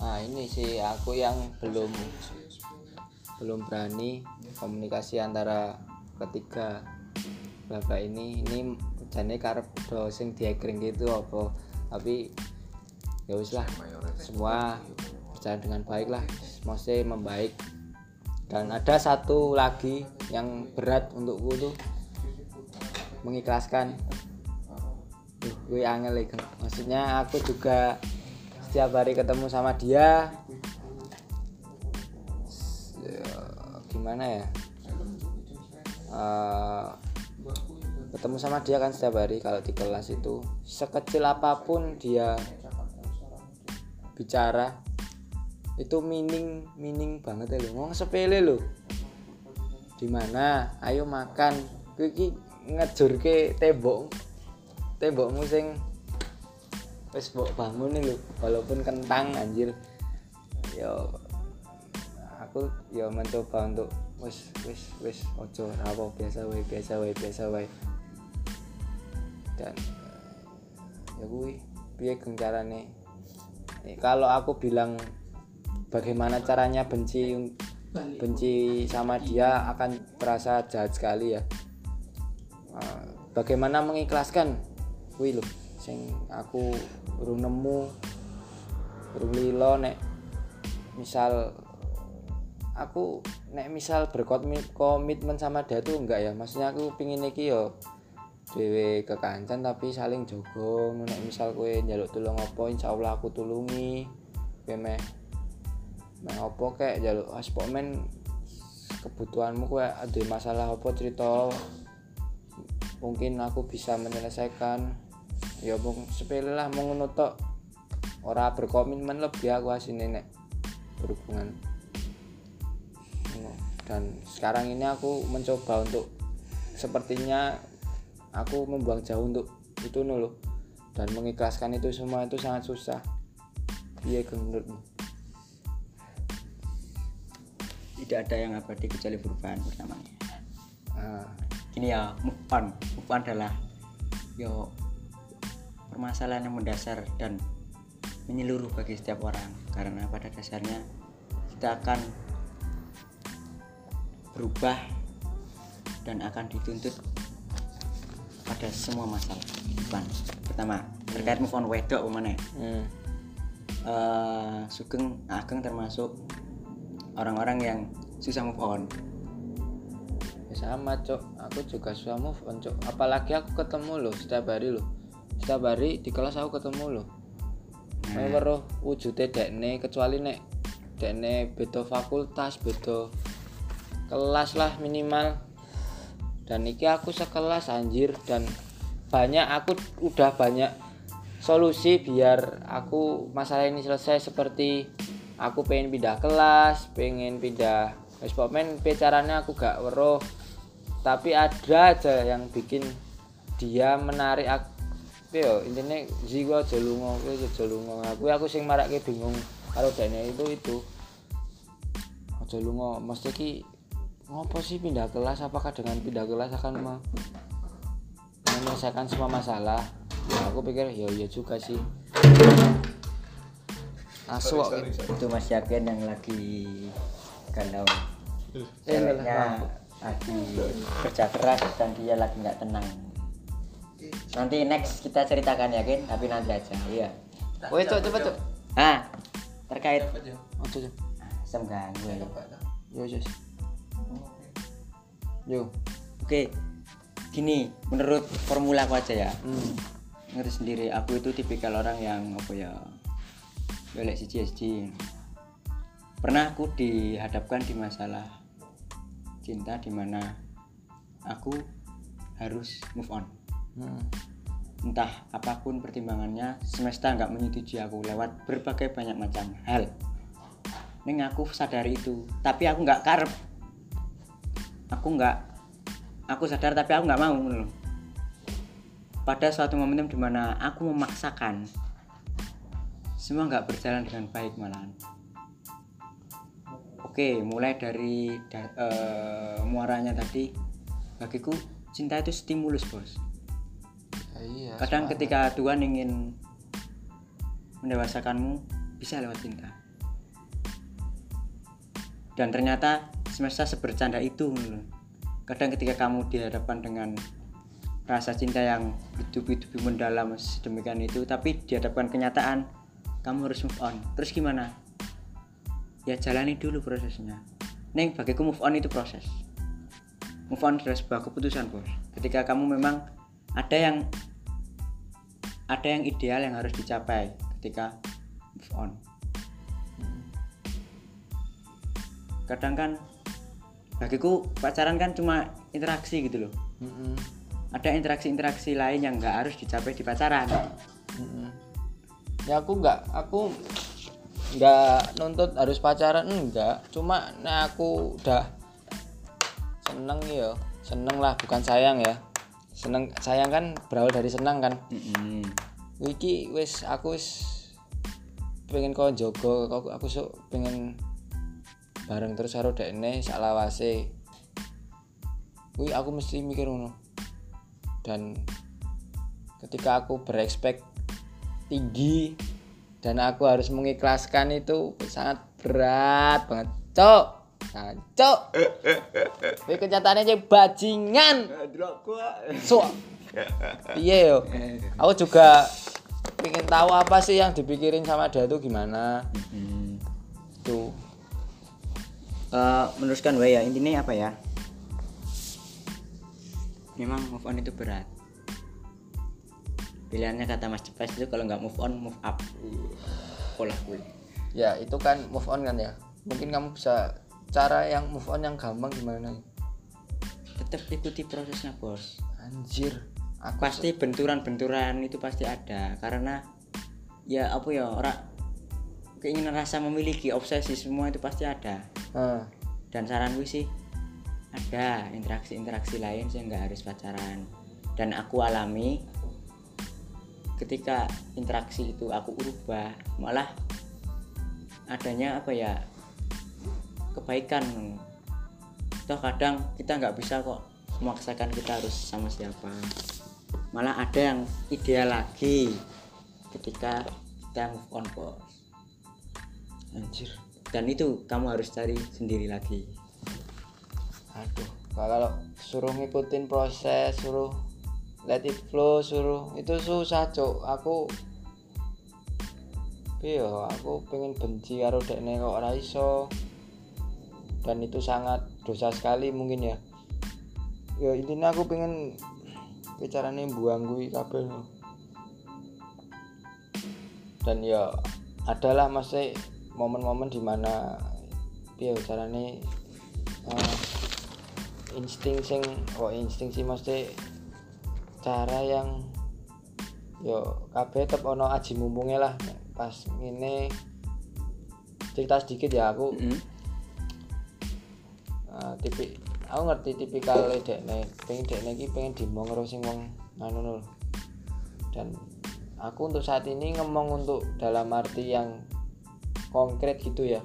Nah, ini sih aku yang belum belum berani komunikasi antara ketiga bapak ini. Ini jane karep do sing diekring gitu apa? Tapi ya wis lah. Semua berjalan dengan baik lah maksudnya membaik. Dan ada satu lagi yang berat untukku tuh mengikhlaskan. Gue angel iki. maksudnya aku juga setiap hari ketemu sama dia. Ya, gimana ya? Eh, ketemu sama dia kan setiap hari kalau di kelas itu. Sekecil apa pun dia bicara itu mining mining banget ya lo ngomong sepele lo di mana ayo makan. Kowe iki ngejurke tembok tembokmu sing wis mbok bangun nih lho. Walaupun kentang anjir. Yo aku yo mencoba untuk wis wis wis ojo rawo biasa wae biasa wae biasa wae. Dan ya kuwi piye Eh, kalau aku bilang bagaimana caranya benci benci sama dia akan terasa jahat sekali ya. Eh, bagaimana mengikhlaskan? Kuwi lho sing aku urung nemu urung lilo nek misal aku nek misal berkomitmen sama dia tuh enggak ya. Maksudnya aku pingin iki yo dhewe kekancan tapi saling jogo nek misal kowe njaluk tulung apa insyaallah aku tulungi. Kowe meh meh apa kek njaluk aspokmen kebutuhanmu kowe ada masalah apa cerita? Mungkin aku bisa menyelesaikan. Ya mung sepele lah mau ngono tok. Ora berkomitmen lebih aku asine nek berhubungan. Dan sekarang ini aku mencoba untuk sepertinya aku membuang jauh untuk itu nulu dan mengikhlaskan itu semua itu sangat susah. Iya menurutmu tidak ada yang abadi kecuali perubahan pertamanya. Ah, gini ya move on. Move on adalah yo permasalahan yang mendasar dan menyeluruh bagi setiap orang. Karena pada dasarnya kita akan berubah dan akan dituntut pada semua masalah kehidupan pertama terkait move on wedok mana hmm, Eh, Sugeng Ageng termasuk orang-orang yang susah move on. Ya sama cok aku juga susah move on cok apalagi aku ketemu loh setiap hari loh setiap hari di kelas aku ketemu loh Nah. weruh wujude dekne kecuali nek dekne beda fakultas beda kelas lah minimal. Dan iki aku sekelas anjir. Dan banyak aku udah banyak solusi biar aku masalah ini selesai seperti aku pengen pindah kelas pengen pindah wis pokoknya caranya aku gak weruh. Tapi ada aja yang bikin dia menarik aku yo intinya lunga kowe aja lunga. Aku aku sing marake bingung karo dene itu itu. Aja lunga. Mesti ki ngopo sih pindah kelas? Apakah dengan pindah kelas akan me- menyelesaikan semua masalah? Ya aku pikir ya iya juga sih gitu. itu Mas Yakin yang lagi galau ceweknya lagi kerja keras dan dia lagi nggak tenang nanti next kita ceritakan Yakin tapi nanti aja iya Woi, cok, coba cok. ah terkait Oh, cok. sem ganggu ya. Yo, Jos. Yo. oke gini menurut formula aku aja ya Hmm. ngerti sendiri aku itu tipikal orang yang apa ya belek siji siji pernah aku dihadapkan di masalah cinta di mana aku harus move on Hmm. entah apa pun pertimbangannya semesta nggak menyetujui aku lewat berbagai banyak macam hal Neng aku sadari itu tapi aku nggak karep aku nggak aku sadar tapi aku nggak mau loh. pada suatu momentum di mana aku memaksakan semua nggak berjalan dengan baik malahan. Oke mulai dari da- eh, muaranya tadi. Bagiku cinta itu stimulus bos. Ya, iya. kadang ketika Tuhan ingin mendewasakanmu bisa lewat cinta. Dan ternyata semesta sebercanda itu kadang ketika kamu dihadapkan dengan rasa cinta yang bertubi-tubi mendalam sedemikian itu tapi dihadapkan kenyataan kamu harus move on. Terus gimana? Ya jalani dulu prosesnya. Neng bagiku move on itu proses. Move on adalah sebuah keputusan bos. Ketika kamu memang ada yang ada yang ideal yang harus dicapai ketika move on. Kadang kan bagiku pacaran kan cuma interaksi gitu loh. Mm-mm. ada interaksi-interaksi lain yang nggak harus dicapai di pacaran. Mm-mm. Ya aku nggak aku nggak nuntut harus pacaran enggak cuma nah aku udah seneng ya seneng lah bukan sayang ya. Seneng sayang kan berawal dari senang kan. Iki wis aku wis pengen kau jogo aku aku sok pengen bareng terus karo dekne sak lawase. Kuwi aku mesti mikir ngono. Dan ketika aku berekspek tinggi. Dan aku harus mengikhlaskan itu sangat berat banget. Cok. Nah, cok. Ini kenyataannya aja bajingan. So iya yo? Aku juga pengen tahu apa sih yang dipikirin sama dia tuh gimana. Tuh Eh, meneruskan wae ya. Intinya apa ya? Memang move on itu berat pilihannya kata Mas Cepes itu kalau nggak move on move up. Pola gue ya itu kan move on kan ya. Mungkin kamu bisa cara yang move on yang gampang gimana? Tetap ikuti prosesnya bos. Anjir aku pasti benturan-benturan itu pasti ada. Karena ya apa ya orang keinginan rasa memiliki obsesi semua itu pasti ada. Nah, dan saran gue sih ada interaksi-interaksi lain sih nggak harus pacaran. Dan aku alami ketika interaksi itu aku ubah malah adanya apa ya kebaikan. Toh kadang kita nggak bisa kok memaksakan kita harus sama siapa. Malah ada yang ideal lagi ketika kita move on bos. Anjir. Dan itu kamu harus cari sendiri lagi. Aduh kalau suruh ngikutin proses suruh let it flow suruh. Itu susah cok aku iya aku pengen benci karo dekne kok ora iso. Dan itu sangat dosa sekali mungkin ya. Ya intinya aku pengen bicaranya buang gue kabel dan ya adalah masih momen-momen di mana piye carane eh, insting sing oh insting sih mesti cara yang yo kabeh tetep ono aji mumpungnya lah. Pas ini cerita sedikit ya aku. Mm. eh, tipi aku ngerti tipikal dekne pengen dekne iki pengen dimong karo sing wong anu dan aku untuk saat ini ngomong untuk dalam arti yang konkret gitu ya.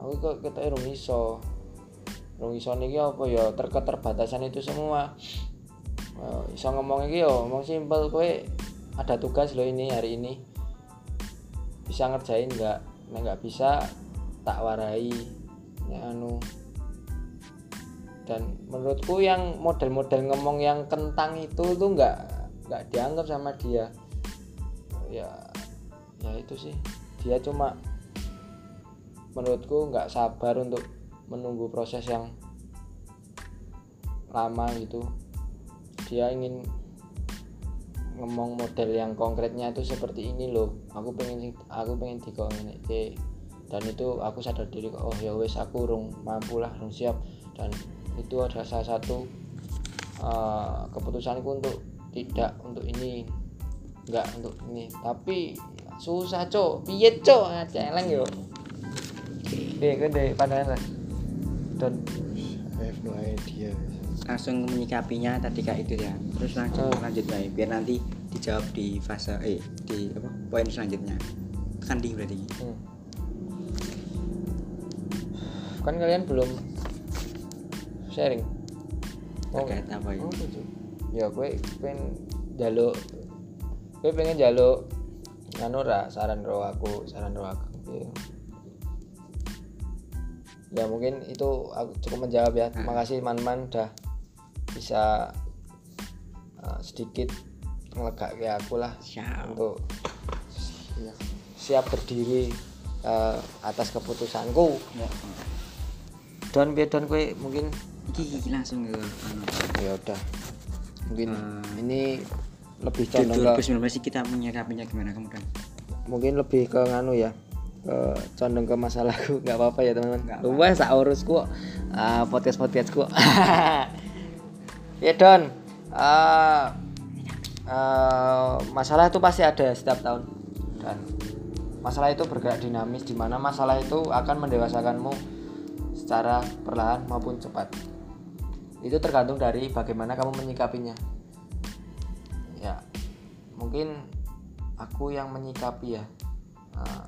Aku kok kita rung iso. Rung iso niki apa ya terketerbatasan itu semua Eh, iso ngomong iki yo ngomong simpel kowe ada tugas lo ini hari ini. Bisa ngerjain nggak? Nah nggak bisa tak warai. Ya anu. Dan menurutku yang model-model ngomong yang kentang itu tuh nggak nggak dianggap sama dia. Ya ya itu sih. Dia cuma menurutku nggak sabar untuk menunggu proses yang lama gitu dia ingin ngomong model yang konkretnya itu seperti ini loh. Aku pengen aku pengen C dan itu aku sadar diri oh ya wes aku rung mampu lah rung siap. Dan itu adalah salah satu uh, keputusanku untuk tidak untuk ini. Enggak untuk ini. Tapi susah cok. Piye cok? Ah, celeng yo. Deh gede pandangan lah. Dan I have no idea langsung menyikapinya tadi kayak itu ya terus langsung Oh. lanjut baik biar nanti dijawab di fase eh di apa poin selanjutnya kan di berarti Hmm. Kan kalian belum sharing. Oh, terkait apa ya oh, gitu. Ya gue pengen jaluk gue pengen jaluk anu ra saran ro aku, saran ro aku. Iya. Ya mungkin itu aku cukup menjawab ya. Terima kasih man-man udah bisa uh, sedikit ngelegake aku lah siap. untuk siap berdiri eh, atas keputusanku. Don piye Don? Kowe mungkin iki, iki langsung ke anu. ya udah. Mungkin Hmm. ini lebih condong ke 2019 sih kita menyikapinya gimana kamu kan mungkin lebih ke nganu ya ke condong ke masalahku. Nggak apa-apa ya teman-teman. Nggak lupa sak urusku uh, podcast podcastku ya Don. Uh, uh, masalah itu pasti ada setiap tahun dan masalah itu bergerak dinamis di mana masalah itu akan mendewasakanmu secara perlahan maupun cepat. Itu tergantung dari bagaimana kamu menyikapinya. Ya mungkin aku yang menyikapi ya. Nah,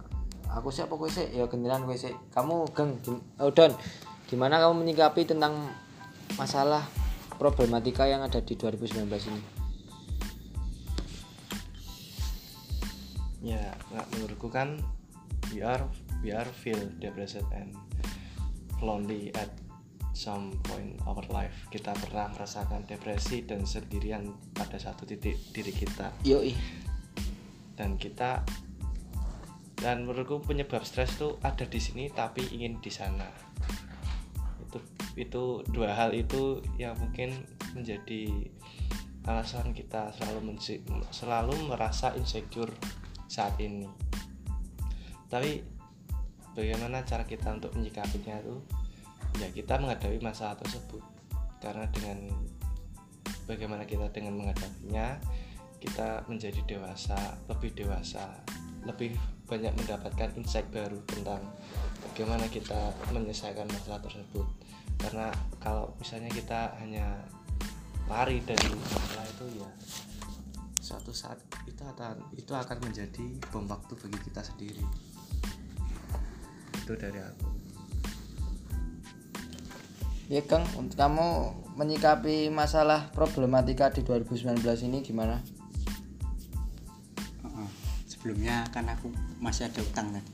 aku sih apa sih ya genderan kowe sih kamu geng oh Don gimana kamu menyikapi tentang masalah problematika yang ada di 2019 ini? Ya nggak menurutku kan we are we are feel depressed and lonely at some point our life. Kita pernah merasakan depresi dan sendirian pada satu titik diri kita. Yoi. Dan kita dan menurutku penyebab stres tuh ada di sini tapi ingin di sana itu itu dua hal itu yang mungkin menjadi alasan kita selalu selalu merasa insecure saat ini. Tapi bagaimana cara kita untuk menyikapinya tuh ya kita menghadapi masalah tersebut. Karena dengan bagaimana kita dengan menghadapinya kita menjadi dewasa lebih dewasa lebih banyak mendapatkan insight baru tentang bagaimana kita menyelesaikan masalah tersebut. Karena kalau misalnya kita hanya lari dari masalah itu ya suatu saat itu akan itu akan menjadi bom waktu bagi kita sendiri. Itu dari aku. Ya Kang untuk kamu menyikapi masalah problematika di 2019 ini gimana? Heeh. sebelumnya kan aku masih ada utang kan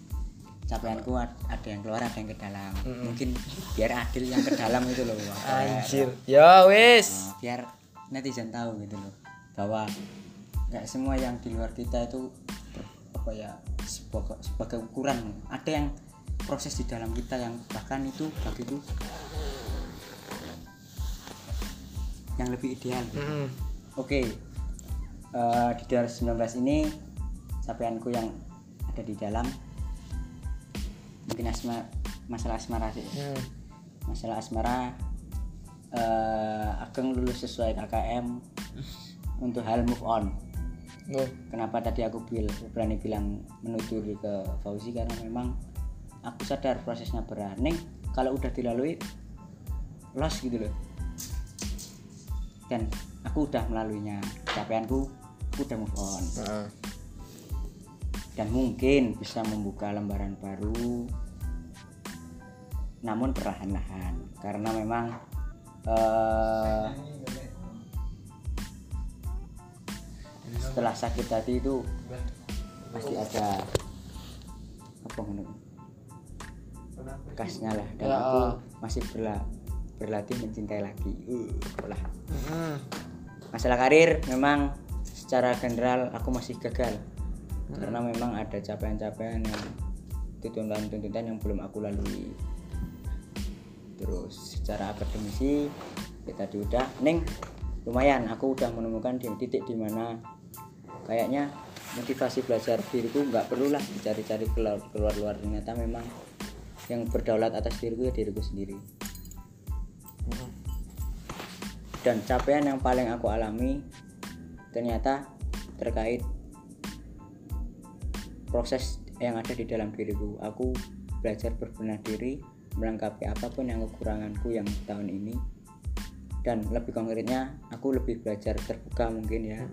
capaianku ad- ada yang keluar ada yang ke dalam. Mungkin biar adil yang ke dalam itu loh anjir. Ya wis. Nah, biar netizen tahu gitu loh bahwa nggak semua yang di luar kita itu apa ya sebagai, sebagai ukuran. Ada yang proses di dalam kita yang bahkan itu bagiku yang lebih ideal. Mm-mm. Oke, eh, di 2019 ini capaianku yang ada di dalam mungkin asma masalah asmara sih. Hmm. Masalah asmara Ageng lulus sesuai KKM untuk hal move on. Oh, Kenapa tadi aku bil, berani bilang menutur ke Fauzi karena memang aku sadar prosesnya berat. Neng, kalau udah dilalui loss gitu loh. Dan aku udah melaluinya. Capaianku udah move on heeh. Dan mungkin bisa membuka lembaran baru namun perlahan-lahan. Karena memang eh, setelah sakit hati itu pasti ada apa namanya kasnya lah. Dan Ya. aku masih berla- berlatih mencintai lagi. Uh, lah. Mm-mm. masalah karir memang secara general aku masih gagal karena memang ada capaian-capaian yang tuntutan-tuntutan yang belum aku lalui. Terus secara akademisi ya tadi udah. Neng lumayan. Aku udah menemukan di titik di mana kayaknya motivasi belajar diriku nggak perlu lah dicari-cari keluar keluar luar ternyata memang yang berdaulat atas diriku ya diriku sendiri. Dan capaian yang paling aku alami ternyata terkait proses yang ada di dalam diriku. Aku belajar berbenah diri melengkapi apa pun yang kekuranganku yang tahun ini. Dan lebih konkretnya aku lebih belajar terbuka mungkin ya.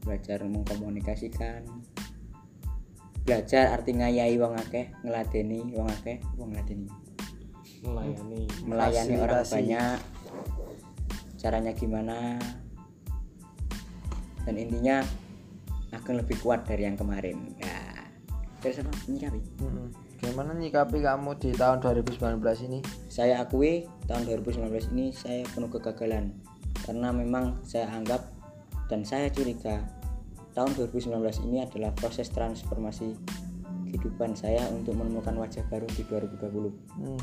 Belajar mengkomunikasikan. Belajar arti ngayai wong akeh ngeladeni wong akeh wong ngeladeni. Melayani. Melayani orang Fasilitasi. banyak. Caranya gimana? Dan intinya akan lebih kuat dari yang kemarin ya terus apa menyikapi. Gimana nyikapi kamu di tahun 2019 ini? saya akui tahun 2019 ini saya penuh kegagalan karena memang saya anggap dan saya curiga tahun 2019 ini adalah proses transformasi kehidupan saya untuk menemukan wajah baru di 2020 Hmm.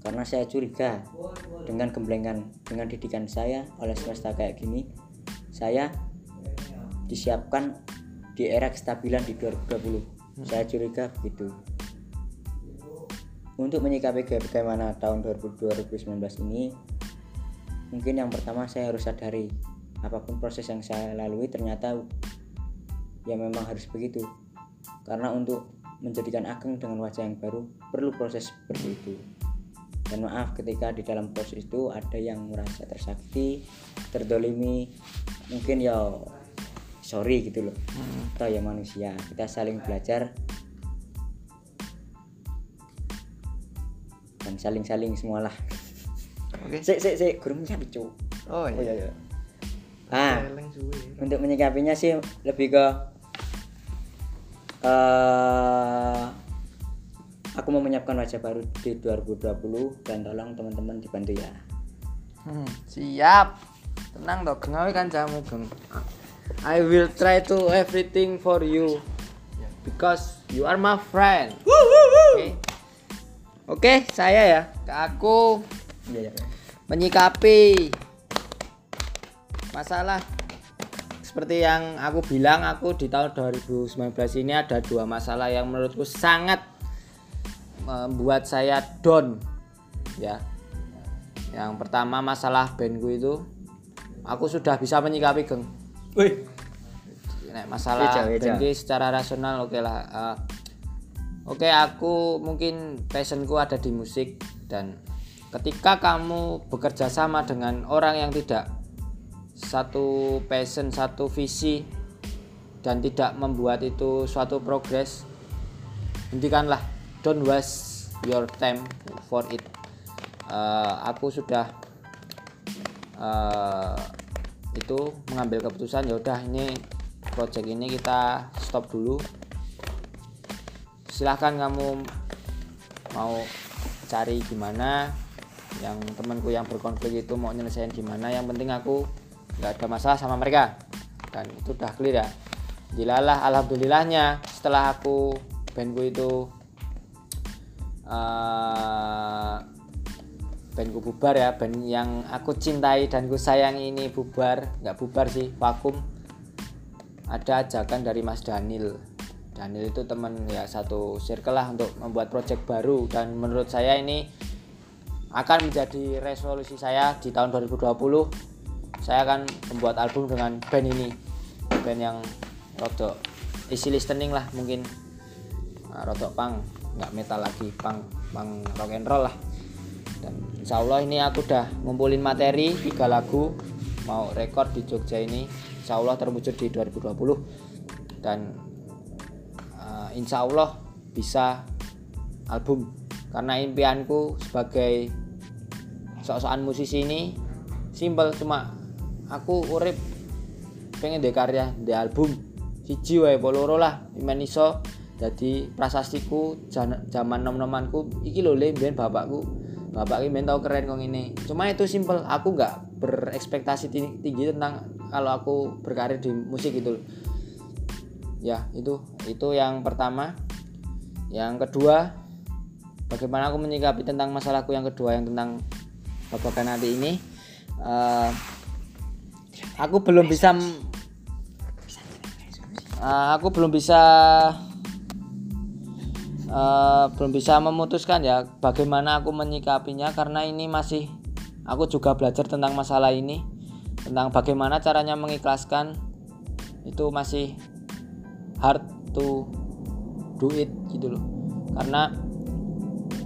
karena saya curiga dengan gemblengan dengan didikan saya oleh semesta kayak gini saya disiapkan di era kestabilan di 2020 saya curiga begitu. Untuk menyikapi bagaimana tahun 2019 ini mungkin yang pertama saya harus sadari apa pun proses yang saya lalui ternyata ya memang harus begitu. Karena untuk menjadikan Ageng dengan wajah yang baru perlu proses seperti itu. Dan maaf ketika di dalam proses itu ada yang merasa tersakiti terdolimi mungkin ya sorry gitu loh. Atau ya manusia kita saling belajar. Dan saling-saling semualah. Oke. sik sik sik. Gurung nyampe cuk? Oh oh iya. iya. Iya ah. untuk menyikapinya sih lebih ke eh aku mau menyiapkan wajah baru di 2020 dan tolong teman-teman dibantu ya. Hmm, siap. Tenang toh, gengawe kan jamu geng. I will try to everything for you because you are my friend. Oke. Oke, saya ya. Aku iya iya menyikapi masalah seperti yang aku bilang aku di tahun 2019 ini ada dua masalah yang menurutku sangat membuat saya down ya yang pertama masalah bandku itu aku sudah bisa menyikapi geng wih. Nek masalah band ki secara rasional oke lah. Eh, oke aku mungkin passionku ada di musik dan ketika kamu bekerja sama dengan orang yang tidak satu passion satu visi dan tidak membuat itu suatu progres hentikanlah. Don't waste your time for it. Eh, aku sudah eh, itu mengambil keputusan ya udah ini project ini kita stop dulu. Silahkan kamu mau cari gimana yang temanku yang berkonflik itu mau nyelesain gimana yang penting aku nggak ada masalah sama mereka. Dan itu udah clear ya. Dilalah alhamdulillahnya setelah aku bandku itu eh bandku bubar ya band yang aku cintai dan ku sayang ini bubar nggak bubar sih vakum. Ada ajakan dari Mas Daniel Daniel itu teman ya satu circle lah untuk membuat project baru dan menurut saya ini akan menjadi resolusi saya di tahun 2020 saya akan membuat album dengan band ini band yang rodok easy listening lah mungkin. Nah, rodok pang nggak metal lagi pang pang rock and roll lah dan insya Allah ini aku udah ngumpulin materi tiga lagu mau rekor di Jogja ini. Insya Allah terwujud di 2020 dan uh, insya Allah bisa album. Karena impianku sebagai sok-sokan musisi ini simpel cuma aku urip pengen di karya di album. Siji wae apa loro lah imen iso. Jadi prasastiku zaman nom-nomanku iki lho le bapakku bapak ini tau keren kok ini cuma itu simple aku nggak berekspektasi tinggi, tentang kalau aku berkarir di musik gitu ya itu itu yang pertama. Yang kedua bagaimana aku menyikapi tentang masalahku yang kedua yang tentang bapak nanti ini. Eh, aku belum bisa Eh, aku belum bisa eh, belum bisa memutuskan ya bagaimana aku menyikapinya karena ini masih aku juga belajar tentang masalah ini tentang bagaimana caranya mengikhlaskan. Itu masih hard to do it gitu loh. Karena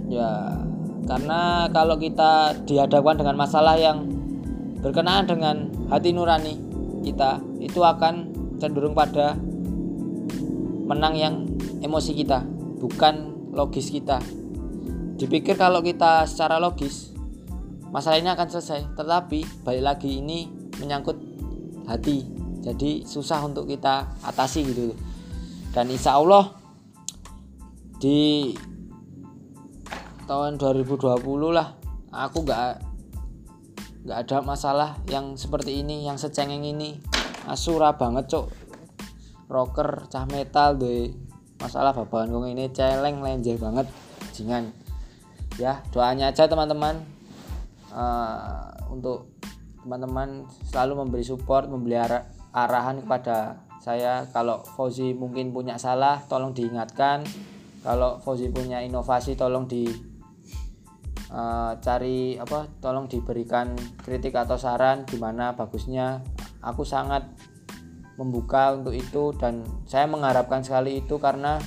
ya karena kalau kita dihadapkan dengan masalah yang berkenaan dengan hati nurani kita itu akan cenderung pada menang yang emosi kita bukan logis kita. Dipikir kalau kita secara logis masalah ini akan selesai. Tetapi balik lagi ini menyangkut hati. Jadi susah untuk kita atasi gitu. Dan insya Allah di tahun 2020 lah aku nggak nggak ada masalah yang seperti ini yang secengeng ini. Asura banget cok rocker cah metal deh masalah babakan kong ini celeng lenjer banget jingan ya doanya aja teman-teman. Eh, untuk teman-teman selalu memberi support memberi ara- arahan kepada saya. Kalau Fauzi mungkin punya salah tolong diingatkan. Kalau Fauzi punya inovasi tolong di eh, cari apa tolong diberikan kritik atau saran gimana bagusnya. Aku sangat membuka untuk itu dan saya mengharapkan sekali itu karena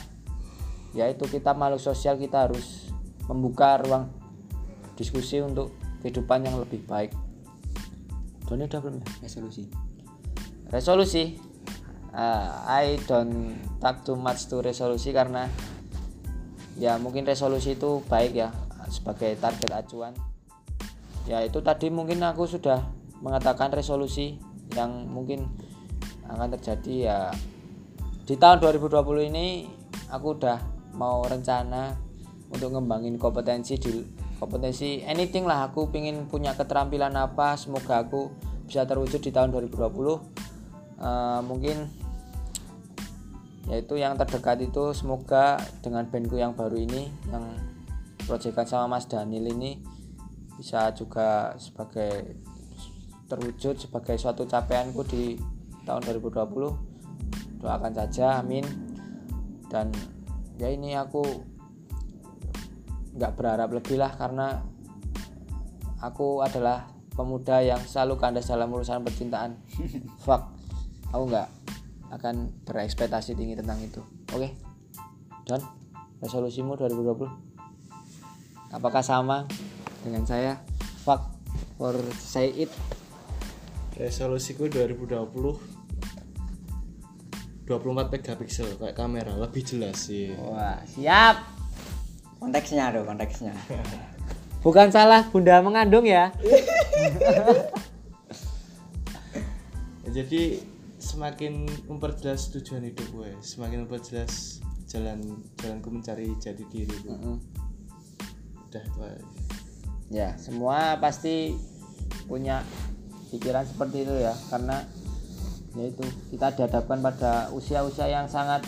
yaitu kita makhluk sosial kita harus membuka ruang diskusi untuk kehidupan yang lebih baik. Doni udah belum ya? resolusi Resolusi. Uh, I don't talk too much to resolusi karena ya mungkin resolusi itu baik ya sebagai target acuan. Ya itu tadi mungkin aku sudah mengatakan resolusi yang mungkin akan terjadi ya di tahun 2020 ini aku udah mau rencana untuk ngembangin kompetensi di kompetensi anything lah. Aku pingin punya keterampilan apa semoga aku bisa terwujud di tahun 2020 Eh, mungkin yaitu yang terdekat itu semoga dengan bandku yang baru ini yang proyekan sama Mas Daniel ini bisa juga sebagai terwujud sebagai suatu capaianku di tahun 2020 doakan saja amin. Dan ya ini aku nggak berharap lebih lah karena aku adalah pemuda yang selalu kandas dalam urusan percintaan. Fuck aku nggak akan berekspektasi tinggi tentang itu. Oke? Dan resolusimu 2020 apakah sama dengan saya? Fuck for say it. Resolusiku 2020 24 megapiksel kayak kamera lebih jelas sih. Wah siap. Konteksnya dong konteksnya. Bukan salah bunda mengandung ya. Jadi semakin memperjelas tujuan hidup gue semakin memperjelas jalan jalanku mencari jati diri gue. Udah itu aja. ya semua pasti punya pikiran seperti itu ya karena yaitu kita dihadapkan pada usia-usia yang sangat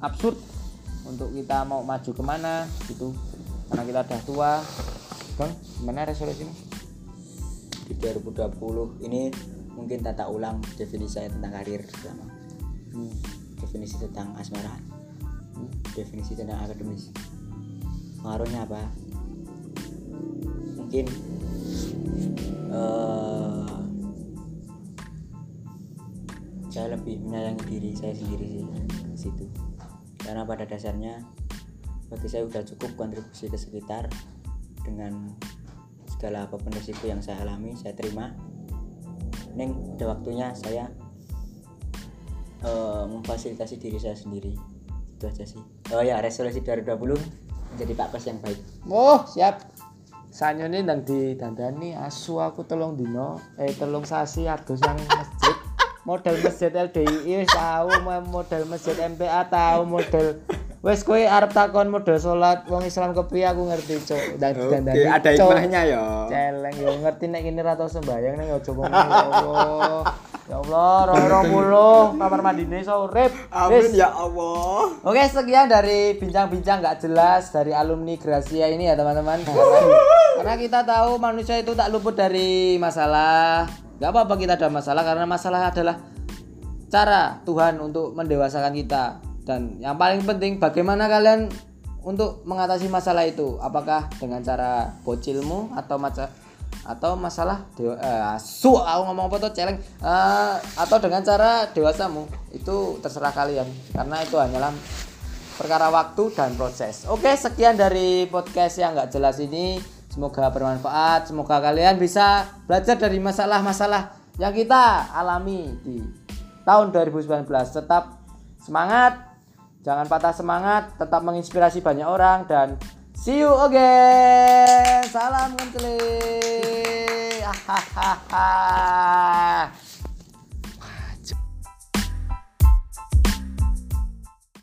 absurd. Untuk kita mau maju ke mana gitu. Karena kita udah tua. Bang gimana resolusimu? Di 2020 ini mungkin tata ulang definisi saya tentang karir pertama Hmm. definisi tentang asmara. Definisi tentang akademis. Pengaruhnya apa? Mungkin eh, saya lebih menyayangi diri saya sendiri sih di situ. Karena pada dasarnya bagi saya sudah cukup kontribusi ke sekitar dengan segala apa pun resiko yang saya alami saya terima. Neng ada waktunya saya eh, memfasilitasi diri saya sendiri. Itu aja sih. Oh ya resolusi 2020 menjadi pak kos yang baik. Oh siap. Sanyo ini nang di dandani asu aku tolong dino eh tolong sasi adus yang model masjid LDI tahu mo- model masjid MPA tahu model. Wes kowe arep takon model salat wong Islam kepiye aku ngerti cuk. Dan dandani Cuk. ya celeng yo. Ngerti nek ini ra tau sembayang aja ngomong ya Allah. Ya Allah roro mulo kamar mandine iso urip. Wis. ya Allah. Oke sekian dari bincang-bincang nggak jelas dari alumni Gracia ini ya teman-teman. Karena kita tahu manusia itu tak luput dari masalah nggak apa-apa kita ada masalah karena masalah adalah cara Tuhan untuk mendewasakan kita. Dan yang paling penting bagaimana kalian untuk mengatasi masalah itu? Apakah dengan cara bocilmu atau maca atau masalah dewa eh, su aku ngomong apa tuh? Celeng. Eh, atau dengan cara dewasamu? Itu terserah kalian karena itu hanyalah perkara waktu dan proses. Oke sekian dari podcast yang nggak jelas ini semoga bermanfaat semoga kalian bisa belajar dari masalah-masalah yang kita alami di tahun 2019 tetap semangat jangan patah semangat tetap menginspirasi banyak orang dan see you again. Salam Hahaha.